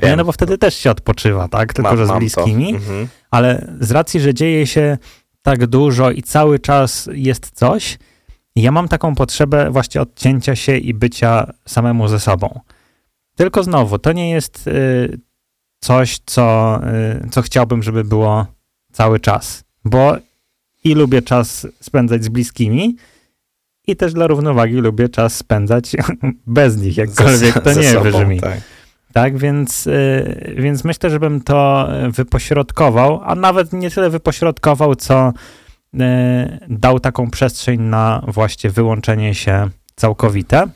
Nie, Wiem. no bo wtedy też się odpoczywa, tak? Tylko, Mam- że z bliskimi Mhm. ale z racji, że dzieje się tak dużo i cały czas jest coś, ja mam taką potrzebę właśnie odcięcia się i bycia samemu ze sobą. Tylko znowu, to nie jest y, coś, co, y, co chciałbym, żeby było cały czas, bo i lubię czas spędzać z bliskimi, i też dla równowagi lubię czas spędzać [laughs] bez nich, jakkolwiek Ze- to ze nie sobą, brzmi. Tak. Tak, więc, y, więc myślę, żebym to wypośrodkował, a nawet nie tyle wypośrodkował, co y, dał taką przestrzeń na właśnie wyłączenie się całkowite.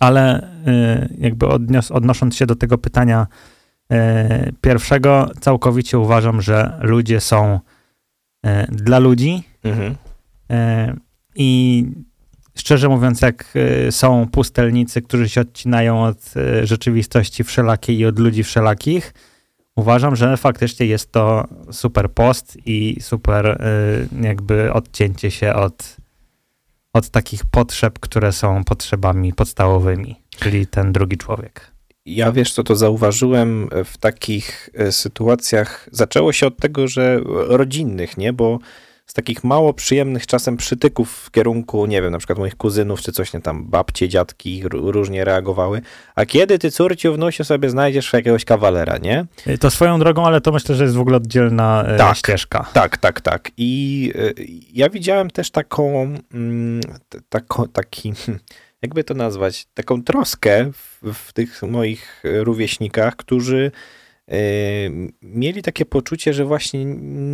Ale y, jakby odnios, odnosząc się do tego pytania pierwszego, całkowicie uważam, że ludzie są y, dla ludzi, Mhm. E, I szczerze mówiąc, jak e, są pustelnicy, którzy się odcinają od e, rzeczywistości wszelakiej i od ludzi wszelakich, uważam, że faktycznie jest to super post i super e, jakby odcięcie się od, od takich potrzeb, które są potrzebami podstawowymi, czyli ten drugi człowiek. Ja wiesz co, to zauważyłem w takich e, sytuacjach. Zaczęło się od tego, że rodzinnych, nie? Bo z takich mało przyjemnych czasem przytyków w kierunku, nie wiem, na przykład moich kuzynów czy coś, nie tam, babcie, dziadki różnie reagowały. A kiedy ty, córciu, wnusiu sobie znajdziesz jakiegoś kawalera, nie? E, To swoją drogą, ale to myślę, że jest w ogóle oddzielna e, Tak. ścieżka. Tak, tak, tak. I ja widziałem też taką, mm, t- tako, taki, hmm, jakby to nazwać, taką troskę w, w tych moich rówieśnikach, którzy y, mieli takie poczucie, że właśnie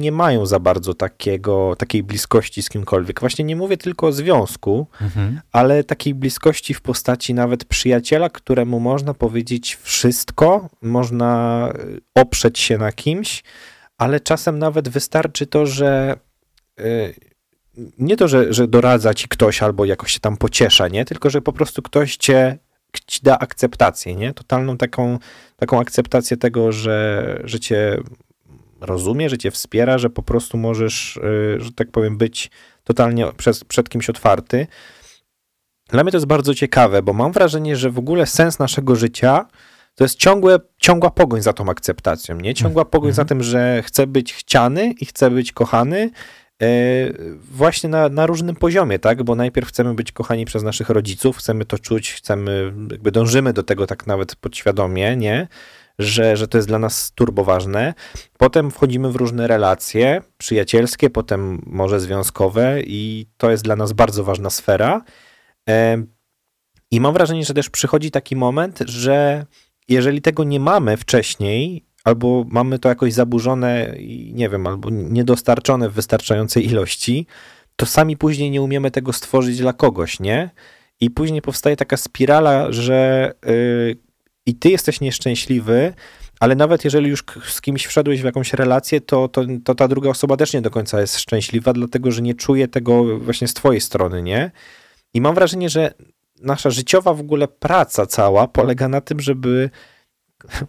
nie mają za bardzo takiego, takiej bliskości z kimkolwiek. Właśnie nie mówię tylko o związku, Mhm. ale takiej bliskości w postaci nawet przyjaciela, któremu można powiedzieć wszystko, można y, oprzeć się na kimś, ale czasem nawet wystarczy to, że y, nie to, że, że doradza ci ktoś albo jakoś się tam pociesza, nie? Tylko, że po prostu ktoś cię ci da akceptację, nie? Totalną taką, taką akceptację tego, że, że cię rozumie, że cię wspiera, że po prostu możesz, y, że tak powiem, być totalnie przez, przed kimś otwarty. Dla mnie to jest bardzo ciekawe, bo mam wrażenie, że w ogóle sens naszego życia to jest ciągłe, ciągła pogoń za tą akceptacją, nie? Ciągła pogoń za tym, że chcę być chciany i chcę być kochany właśnie na, na różnym poziomie, tak? Bo najpierw chcemy być kochani przez naszych rodziców, chcemy to czuć, chcemy, jakby dążymy do tego tak nawet podświadomie, nie? Że, że to jest dla nas turbo ważne. Potem wchodzimy w różne relacje przyjacielskie, potem może związkowe i to jest dla nas bardzo ważna sfera. E, I mam wrażenie, że też przychodzi taki moment, że jeżeli tego nie mamy wcześniej, albo mamy to jakoś zaburzone i nie wiem, albo niedostarczone w wystarczającej ilości, to sami później nie umiemy tego stworzyć dla kogoś, nie? I później powstaje taka spirala, że yy, i ty jesteś nieszczęśliwy, ale nawet jeżeli już z kimś wszedłeś w jakąś relację, to, to, to ta druga osoba też nie do końca jest szczęśliwa, dlatego że nie czuje tego właśnie z twojej strony, nie? I mam wrażenie, że nasza życiowa w ogóle praca cała polega na tym, żeby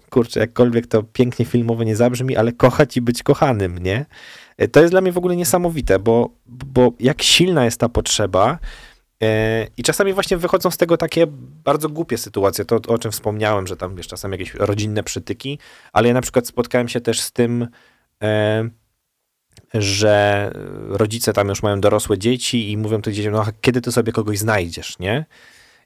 kurczę, jakkolwiek to pięknie filmowo nie zabrzmi, ale kochać i być kochanym, nie? To jest dla mnie w ogóle niesamowite, bo, bo jak silna jest ta potrzeba e, i czasami właśnie wychodzą z tego takie bardzo głupie sytuacje, to o czym wspomniałem, że tam wiesz, czasem jakieś rodzinne przytyki, ale ja na przykład spotkałem się też z tym, e, że rodzice tam już mają dorosłe dzieci i mówią tym dzieciom, no kiedy ty sobie kogoś znajdziesz, nie?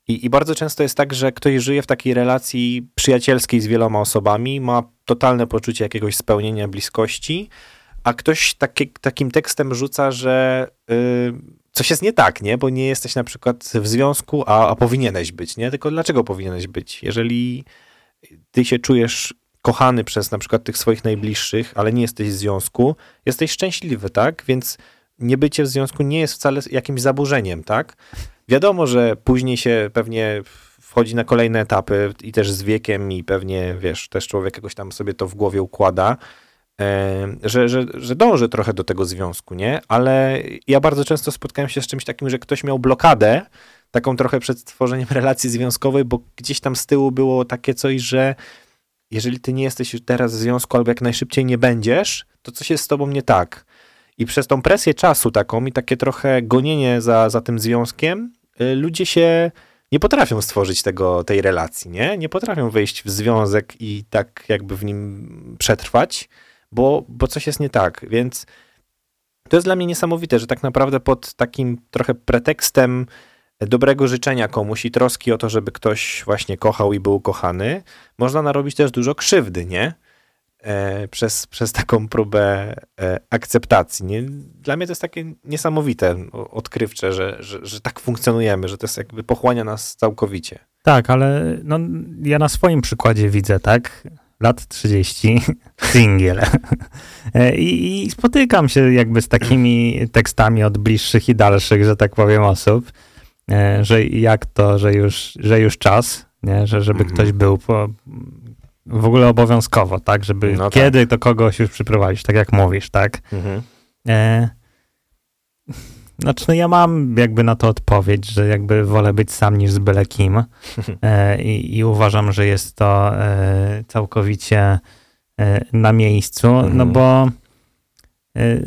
I, I bardzo często jest tak, że ktoś żyje w takiej relacji przyjacielskiej z wieloma osobami, ma totalne poczucie jakiegoś spełnienia, bliskości, a ktoś taki, takim tekstem rzuca, że y, coś jest nie tak, nie? Bo nie jesteś na przykład w związku, a, a powinieneś być, nie? Tylko dlaczego powinieneś być? Jeżeli ty się czujesz kochany przez na przykład tych swoich najbliższych, ale nie jesteś w związku, jesteś szczęśliwy, tak? Więc niebycie w związku nie jest wcale jakimś zaburzeniem, tak? Wiadomo, że później się pewnie wchodzi na kolejne etapy i też z wiekiem i pewnie, wiesz, też człowiek jakoś tam sobie to w głowie układa, że, że, że dąży trochę do tego związku, nie? Ale ja bardzo często spotkałem się z czymś takim, że ktoś miał blokadę, taką trochę przed tworzeniem [laughs] relacji związkowej, bo gdzieś tam z tyłu było takie coś, że jeżeli ty nie jesteś już teraz w związku albo jak najszybciej nie będziesz, to coś jest z tobą nie tak. I przez tą presję czasu taką i takie trochę gonienie za, za tym związkiem, ludzie się nie potrafią stworzyć tego, tej relacji, nie? Nie potrafią wejść w związek i tak jakby w nim przetrwać, bo, bo coś jest nie tak. Więc to jest dla mnie niesamowite, że tak naprawdę pod takim trochę pretekstem dobrego życzenia komuś i troski o to, żeby ktoś właśnie kochał i był kochany, można narobić też dużo krzywdy, nie? E, przez, przez taką próbę e, akceptacji. Nie? Dla mnie to jest takie niesamowite, odkrywcze, że, że, że tak funkcjonujemy, że to jest jakby pochłania nas całkowicie. Tak, ale no, ja na swoim przykładzie widzę, tak? Lat 30, [laughs] singiel. E, I, I spotykam się jakby z takimi tekstami od bliższych i dalszych, że tak powiem, osób, że jak to, że już, że już czas, nie? że żeby mhm. ktoś był po, w ogóle obowiązkowo, tak? Żeby no tak. kiedy to kogoś już przyprowadzić, tak jak mówisz, tak? Mhm. E, znaczy, no ja mam jakby na to odpowiedź, że jakby wolę być sam niż z byle kim [laughs] e, i, i, uważam, że jest to e, całkowicie e, na miejscu, no mhm. no bo e,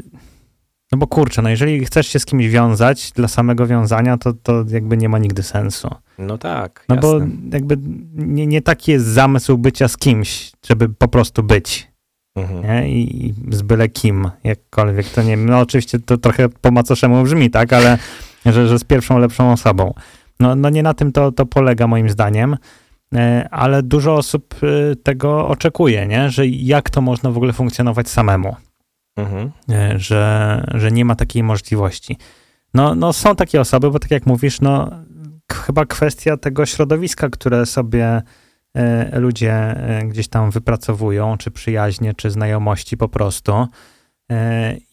no bo kurczę, no jeżeli chcesz się z kimś wiązać dla samego wiązania, to, to jakby nie ma nigdy sensu. No tak. No jasne. bo jakby nie, nie taki jest zamysł bycia z kimś, żeby po prostu być. Mhm. Nie? I, I z byle kim, jakkolwiek to nie No oczywiście to trochę po macoszemu brzmi, tak, ale [laughs] że, że z pierwszą lepszą osobą. No, no nie na tym to, to polega moim zdaniem, e, ale dużo osób e, tego oczekuje, nie? Że jak to można w ogóle funkcjonować samemu. Mhm. E, że, że nie ma takiej możliwości. No, no są takie osoby, bo tak jak mówisz, no chyba kwestia tego środowiska, które sobie e, ludzie e, gdzieś tam wypracowują, czy przyjaźnie, czy znajomości po prostu.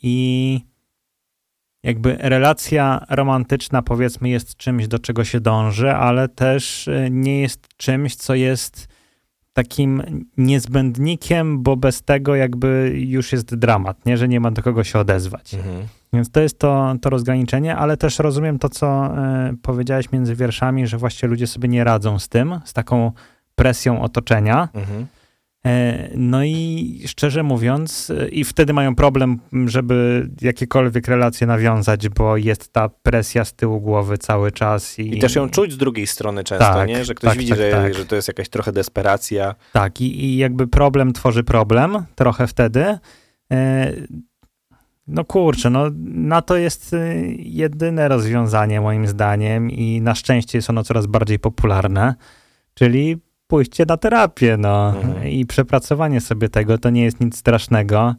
I jakby relacja romantyczna, powiedzmy, jest czymś, do czego się dąży, ale też nie jest czymś, co jest takim niezbędnikiem, bo bez tego jakby już jest dramat, nie? że nie ma do kogo się odezwać. Mhm. Więc to jest to, to rozgraniczenie, ale też rozumiem to, co y, powiedziałeś między wierszami, że właśnie ludzie sobie nie radzą z tym, z taką presją otoczenia. Mhm. E, no i szczerze mówiąc, i wtedy mają problem, żeby jakiekolwiek relacje nawiązać, bo jest ta presja z tyłu głowy cały czas. I, I też ją czuć z drugiej strony często, tak, nie? Że ktoś tak, widzi, tak, że, tak. że to jest jakaś trochę desperacja. Tak, i, i jakby problem tworzy problem trochę wtedy. E, no kurczę, no na to jest jedyne rozwiązanie moim zdaniem i na szczęście jest ono coraz bardziej popularne, czyli pójście na terapię, no mhm. i przepracowanie sobie tego, to nie jest nic strasznego.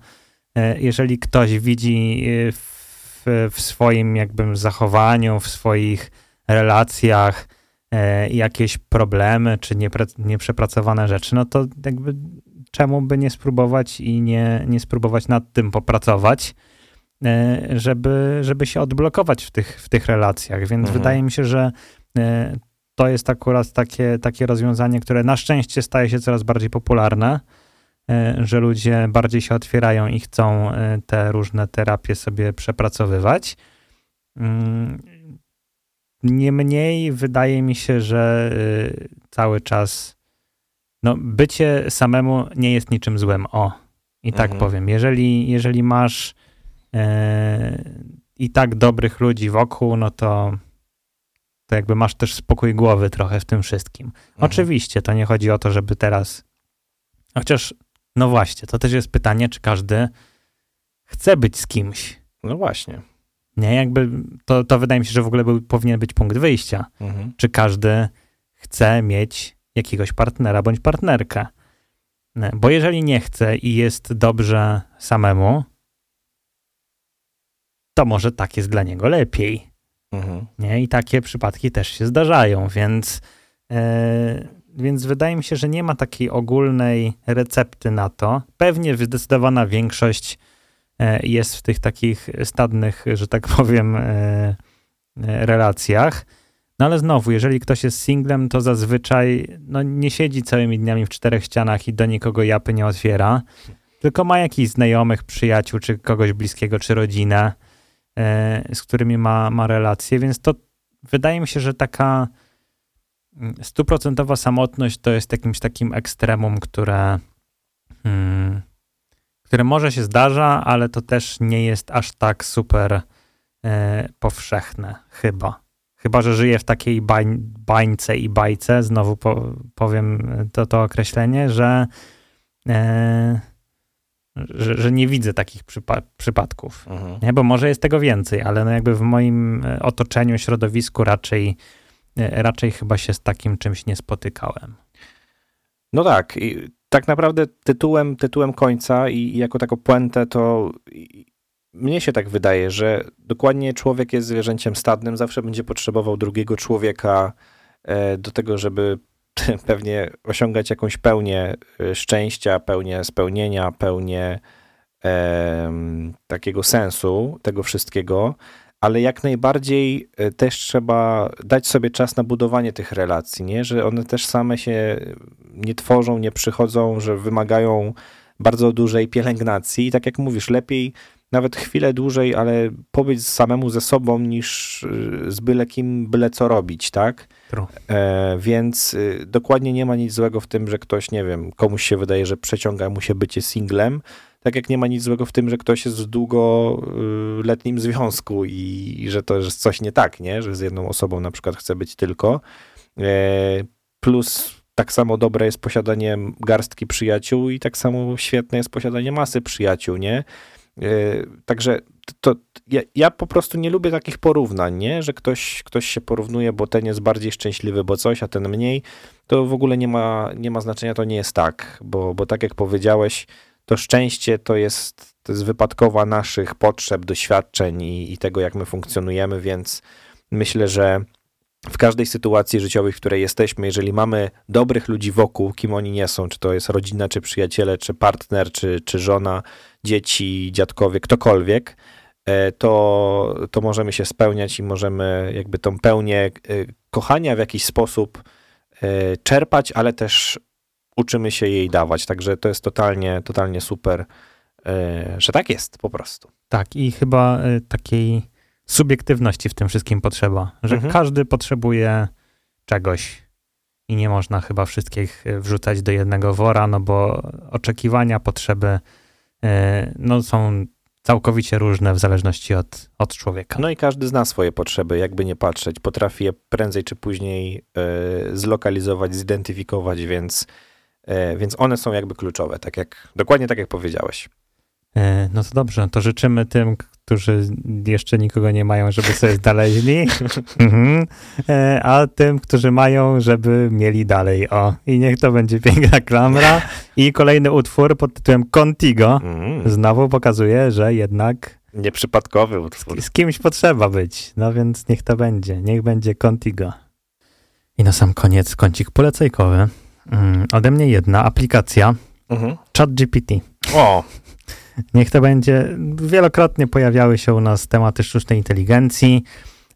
E, jeżeli ktoś widzi e, w, w swoim jakby zachowaniu, w swoich relacjach e, jakieś problemy, czy niepre, nieprzepracowane rzeczy, no to jakby czemu by nie spróbować i nie, nie spróbować nad tym popracować, żeby, żeby się odblokować w tych, w tych relacjach. Więc mhm. wydaje mi się, że to jest akurat takie, takie rozwiązanie, które na szczęście staje się coraz bardziej popularne, e, że ludzie bardziej się otwierają i chcą e, te różne terapie sobie przepracowywać. Mm, niemniej wydaje mi się, że e, cały czas no, bycie samemu nie jest niczym złym. O, i tak mhm. powiem. Jeżeli, jeżeli masz i tak dobrych ludzi wokół, no to to jakby masz też spokój głowy trochę w tym wszystkim. Mhm. Oczywiście to nie chodzi o to, żeby teraz. Chociaż, no właśnie, to też jest pytanie, czy każdy chce być z kimś. No właśnie. Nie, jakby to, to wydaje mi się, że w ogóle był, powinien być punkt wyjścia. Mhm. Czy każdy chce mieć jakiegoś partnera bądź partnerkę. Bo jeżeli nie chce i jest dobrze samemu, to może tak jest dla niego lepiej. Mhm. Nie? I takie przypadki też się zdarzają, więc, e, więc wydaje mi się, że nie ma takiej ogólnej recepty na to. Pewnie zdecydowana większość e, jest w tych takich stadnych, że tak powiem, e, relacjach. No ale znowu, jeżeli ktoś jest singlem, to zazwyczaj no, nie siedzi całymi dniami w czterech ścianach i do nikogo japy nie otwiera, tylko ma jakichś znajomych, przyjaciół, czy kogoś bliskiego, czy rodzinę, z którymi ma, ma relacje, więc to wydaje mi się, że taka stuprocentowa samotność to jest jakimś takim ekstremum, które, hmm, które może się zdarza, ale to też nie jest aż tak super e, powszechne, chyba. Chyba, że żyję w takiej bań, bańce i bajce, znowu po, powiem to, to określenie, że, e, że, że, nie widzę takich przypa przypadków. Mhm. Nie? Bo może jest tego więcej, ale no jakby w moim e, otoczeniu, środowisku raczej, e, raczej chyba się z takim czymś nie spotykałem. No tak. I tak naprawdę tytułem, tytułem końca i, i jako taką puentę to mnie się tak wydaje, że dokładnie człowiek jest zwierzęciem stadnym, zawsze będzie potrzebował drugiego człowieka e, do tego, żeby [laughs] pewnie osiągać jakąś pełnię e, szczęścia, pełnię spełnienia, pełnię e, takiego sensu tego wszystkiego, ale jak najbardziej e, też trzeba dać sobie czas na budowanie tych relacji, nie? że one też same się nie tworzą, nie przychodzą, że wymagają bardzo dużej pielęgnacji i tak jak mówisz, lepiej nawet chwilę dłużej, ale pobyć samemu ze sobą niż y, z byle kim, byle co robić, tak? E, więc y, dokładnie nie ma nic złego w tym, że ktoś, nie wiem, komuś się wydaje, że przeciąga mu się bycie singlem, tak jak nie ma nic złego w tym, że ktoś jest w długoletnim związku i, i że to jest coś nie tak, nie? Że z jedną osobą na przykład chce być tylko. E, plus tak samo dobre jest posiadanie garstki przyjaciół i tak samo świetne jest posiadanie masy przyjaciół, nie? E, także to, ja, ja, po prostu nie lubię takich porównań, nie? że ktoś, ktoś się porównuje, bo ten jest bardziej szczęśliwy, bo coś, a ten mniej. To w ogóle nie ma, nie ma znaczenia, to nie jest tak, bo, bo tak jak powiedziałeś, to szczęście to jest, to jest wypadkowa naszych potrzeb, doświadczeń i, i tego, jak my funkcjonujemy, więc myślę, że w każdej sytuacji życiowej, w której jesteśmy, jeżeli mamy dobrych ludzi wokół, kim oni nie są, czy to jest rodzina, czy przyjaciele, czy partner, czy, czy żona, dzieci, dziadkowie, ktokolwiek, e, to, to możemy się spełniać i możemy jakby tą pełnię e, kochania w jakiś sposób e, czerpać, ale też uczymy się jej dawać. Także to jest totalnie, totalnie super, że tak jest po prostu. Tak, i chyba takiej subiektywności w tym wszystkim potrzeba, że mhm. każdy potrzebuje czegoś i nie można chyba wszystkich wrzucać do jednego wora, no bo oczekiwania, potrzeby E, no, są całkowicie różne w zależności od, od człowieka. No i każdy zna swoje potrzeby, jakby nie patrzeć. Potrafi je prędzej czy później e, zlokalizować, zidentyfikować, więc, e, więc one są jakby kluczowe, tak jak, dokładnie tak jak powiedziałeś. E, no to dobrze, to życzymy tym, którzy jeszcze nikogo nie mają, żeby sobie znaleźli, [laughs] mhm. E, a tym, którzy mają, żeby mieli dalej. O, i niech to będzie piękna klamra. I kolejny utwór pod tytułem Contigo mm. znowu pokazuje, że jednak Nieprzypadkowy utwór. Z, z kimś potrzeba być, no więc niech to będzie. Niech będzie Contigo. I na sam koniec kącik polecajkowy. Mm, ode mnie jedna aplikacja, mhm. ChatGPT. O, [laughs] Niech to będzie. Wielokrotnie pojawiały się u nas tematy sztucznej inteligencji.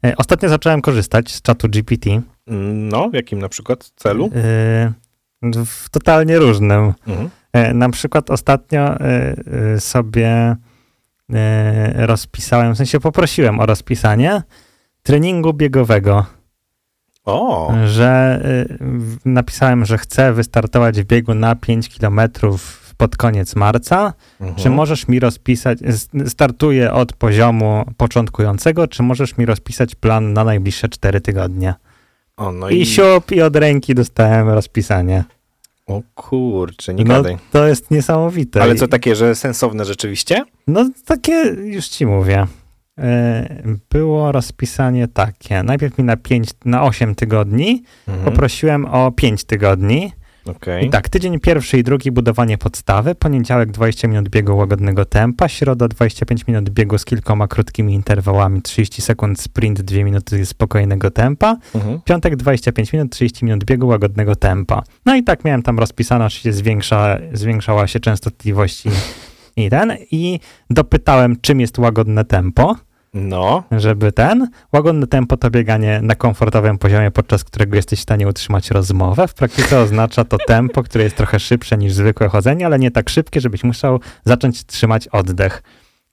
E, ostatnio zacząłem korzystać z czatu GPT. No, w jakim na przykład celu? E, w totalnie różnym. Mhm. E, na przykład ostatnio sobie rozpisałem, w sensie poprosiłem o rozpisanie treningu biegowego. O. Że napisałem, że chcę wystartować w biegu na 5 kilometrów pod koniec marca. Mhm. Czy możesz mi rozpisać, startuję od poziomu początkującego, czy możesz mi rozpisać plan na najbliższe 4 tygodnie? O, no I, i siup, i od ręki dostałem rozpisanie. O kurczę, nie no, gadaj. To jest niesamowite. Ale co takie, że sensowne rzeczywiście? No takie, już ci mówię. E, było rozpisanie takie. Najpierw mi na 5, na 8 tygodni. Mhm. Poprosiłem o 5 tygodni Okej. I tak, tydzień pierwszy i drugi budowanie podstawy, poniedziałek 20 minut biegu łagodnego tempa, środa 25 minut biegu z kilkoma krótkimi interwałami, 30 sekund sprint, 2 minuty spokojnego tempa, Mhm. piątek 25 minut, 30 minut biegu łagodnego tempa. No i tak miałem tam rozpisane, oczywiście zwiększa, zwiększała się częstotliwość i, i ten, i dopytałem, czym jest łagodne tempo No, żeby ten, łagodne tempo to bieganie na komfortowym poziomie, podczas którego jesteś w stanie utrzymać rozmowę. W praktyce oznacza to tempo, które jest trochę szybsze niż zwykłe chodzenie, ale nie tak szybkie, żebyś musiał zacząć trzymać oddech.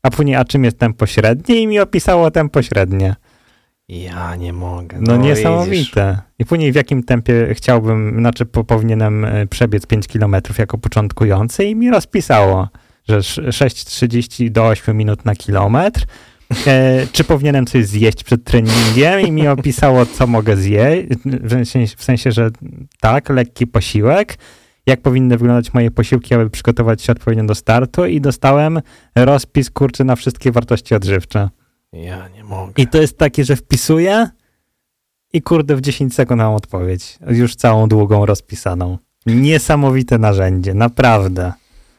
A później, a czym jest tempo średnie? I mi opisało tempo średnie. ja nie mogę. No, widzisz. niesamowite. I później w jakim tempie chciałbym, znaczy po, powinienem e, przebiec 5 km jako początkujący i mi rozpisało, że sz- 6,30 do 8 minut na kilometr. E, czy powinienem coś zjeść przed treningiem i mi opisało, co mogę zjeść, w sensie, że tak, lekki posiłek, jak powinny wyglądać moje posiłki, aby przygotować się odpowiednio do startu i dostałem rozpis, kurczy, na wszystkie wartości odżywcze. Ja nie mogę. I to jest takie, że wpisuję i kurde w 10 sekund mam odpowiedź. Już całą długą rozpisaną. Niesamowite narzędzie, naprawdę.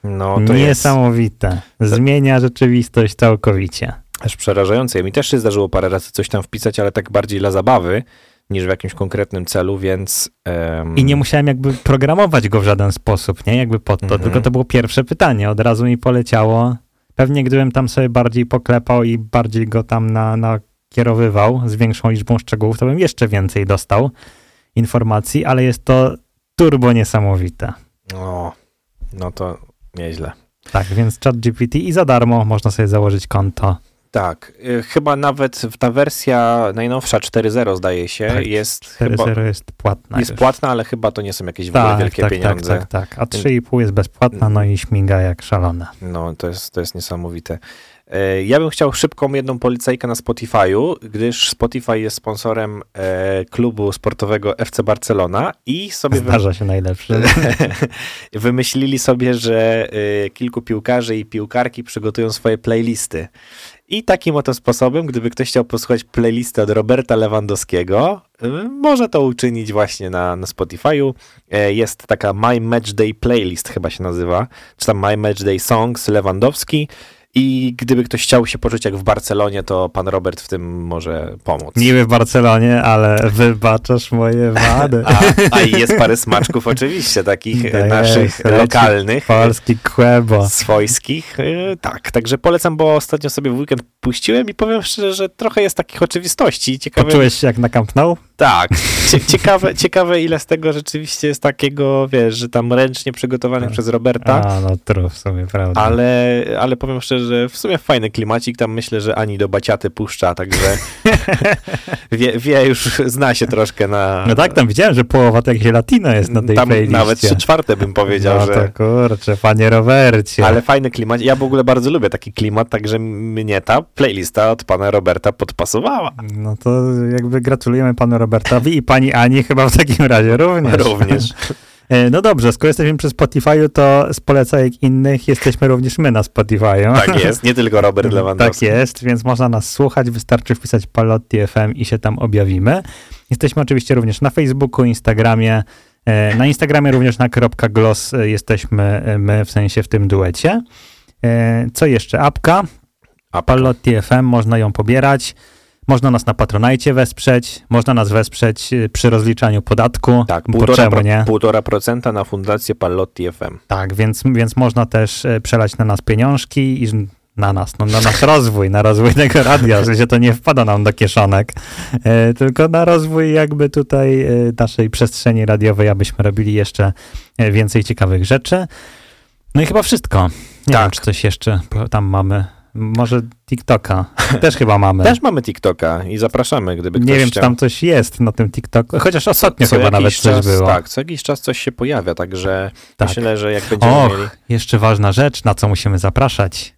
No, to jest Niesamowite. Zmienia rzeczywistość całkowicie. Aż przerażające. Mi też się zdarzyło parę razy coś tam wpisać, ale tak bardziej dla zabawy niż w jakimś konkretnym celu, więc... em, I nie musiałem jakby programować go w żaden sposób, nie? Jakby pod to, Mhm. tylko to było pierwsze pytanie. Od razu mi poleciało. Pewnie gdybym tam sobie bardziej poklepał i bardziej go tam na, nakierowywał z większą liczbą szczegółów, to bym jeszcze więcej dostał informacji, ale jest to turbo niesamowite. O, no to nieźle. Tak, więc ChatGPT i za darmo można sobie założyć konto. Tak, y, chyba nawet ta wersja najnowsza 4.0 zdaje się Tak, jest chyba 4.0 jest płatna jest już. płatna, ale chyba to nie są jakieś w ogóle Tak, wielkie tak, pieniądze. tak, tak, tak. A 3,5 jest bezpłatna, no i śmiga jak szalone. No, to jest, to jest niesamowite. E, Ja bym chciał szybką jedną policajkę na Spotify'u, gdyż Spotify jest sponsorem e, klubu sportowego FC Barcelona i sobie wy, Zdarza się najlepszy. [laughs] wymyślili sobie, że kilku piłkarzy i piłkarki przygotują swoje playlisty. I takim oto sposobem, gdyby ktoś chciał posłuchać playlisty od Roberta Lewandowskiego, e, może to uczynić właśnie na, na Spotify'u. E, Jest taka My Match Day Playlist chyba się nazywa, czy tam My Match Day Songs Lewandowski. I gdyby ktoś chciał się poczuć jak w Barcelonie, to pan Robert w tym może pomóc. Niby w Barcelonie, ale wybaczasz moje [laughs] wady. A, a i jest parę smaczków oczywiście, takich jest, naszych leci lokalnych, Polski kłębo. swojskich. E, Tak, także polecam, bo ostatnio sobie w weekend puściłem i powiem szczerze, że trochę jest takich oczywistości. Ciekawe, Poczułeś się jak na Camp Nou? Tak, Cie, ciekawe, ciekawe ile z tego rzeczywiście jest takiego, wiesz, że tam ręcznie przygotowanych Tak. przez Roberta. A, no true w sumie, prawda. Ale, ale powiem szczerze, że w sumie fajny klimacik, tam myślę, że ani do baciaty puszcza, także [laughs] wie, wie już, zna się troszkę na... No tak, tam widziałem, że połowa to jakieś latino jest na tej tam playliście. nawet trzy czwarte bym powiedział, no że... to kurczę, panie Robercie. Ale fajny klimat. Ja w ogóle bardzo lubię taki klimat, także mnie ta playlista od pana Roberta podpasowała. No to jakby gratulujemy panu Robertowi i pani Ani chyba w takim razie również. Również. E, No dobrze, skoro jesteśmy przy Spotify'u, to z polecajek innych jesteśmy również my na Spotify'u. Tak jest, nie tylko Robert [laughs] Lewandowski. Tak jest, więc można nas słuchać, wystarczy wpisać Palotti FM i się tam objawimy. Jesteśmy oczywiście również na Facebooku, Instagramie, e, na Instagramie również na .gloss e, jesteśmy my, w sensie w tym duecie. Co jeszcze? Apka, A Palotti FM, można ją pobierać. Można nas na Patronajcie wesprzeć, można nas wesprzeć e, przy rozliczaniu podatku, tak, półtora, czemu nie? półtora procenta na fundację Pallotti FM. Tak, więc, więc można też e, przelać na nas pieniążki i na nas, no, na nasz [laughs] rozwój, na rozwój tego radia, w sensie to nie wpada nam do kieszonek, e, tylko na rozwój jakby tutaj e, naszej przestrzeni radiowej, abyśmy robili jeszcze więcej ciekawych rzeczy. No i chyba wszystko. Nie Tak. wiem, czy coś jeszcze tam mamy. Może TikToka. [laughs] Też chyba mamy. Też mamy TikToka i zapraszamy, gdyby ktoś nie wiem, czy chciał. tam coś jest na tym TikToku. Chociaż ostatnio Co chyba nawet coś czas, było. Tak, co jakiś czas coś się pojawia, także Tak. myślę, że jak będziemy mieli... Och, jeszcze ważna rzecz, na co musimy zapraszać.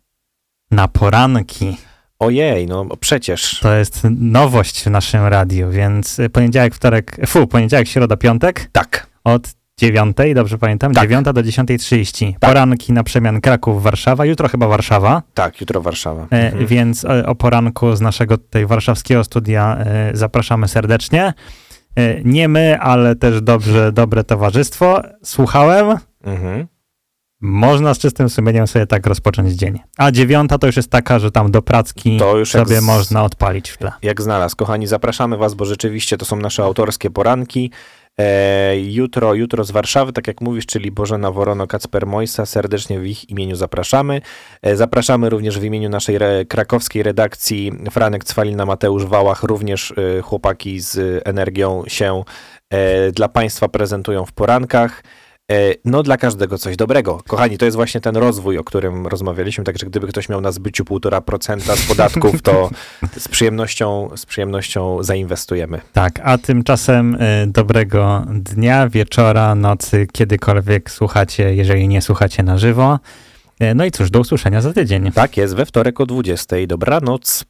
Na poranki. Ojej, no przecież. To jest nowość w naszym radiu, więc poniedziałek, wtorek, fu, poniedziałek, środa, piątek Tak. od 9, dobrze pamiętam, Tak. 9 do 10.30. Tak. Poranki na przemian Kraków, Warszawa, jutro chyba Warszawa, Tak, jutro Warszawa. e, Mhm. więc e, o poranku z naszego tutaj warszawskiego studia e, zapraszamy serdecznie. Nie my, ale też dobrze, dobre towarzystwo. Słuchałem. Mhm. Można z czystym sumieniem sobie tak rozpocząć dzień. A dziewiąta to już jest taka, że tam do pracki sobie z- można odpalić w tle. Jak znalazł. Kochani, zapraszamy Was, bo rzeczywiście to są nasze autorskie poranki. E, jutro, jutro z Warszawy, tak jak mówisz, czyli Bożena Worono, Kacper Mojsa, serdecznie w ich imieniu zapraszamy. E, zapraszamy również w imieniu naszej re, krakowskiej redakcji Franek Cwalina, Mateusz Wałach, również e, chłopaki z energią się dla Państwa prezentują w porankach. E, No, dla każdego coś dobrego. Kochani, to jest właśnie ten rozwój, o którym rozmawialiśmy, także gdyby ktoś miał na zbyciu 1,5% z podatków, to z przyjemnością, z przyjemnością zainwestujemy. Tak, a tymczasem y, dobrego dnia, wieczora, nocy, kiedykolwiek słuchacie, jeżeli nie słuchacie na żywo. Y, No i cóż, do usłyszenia za tydzień. Tak jest, we wtorek o 20. Dobranoc.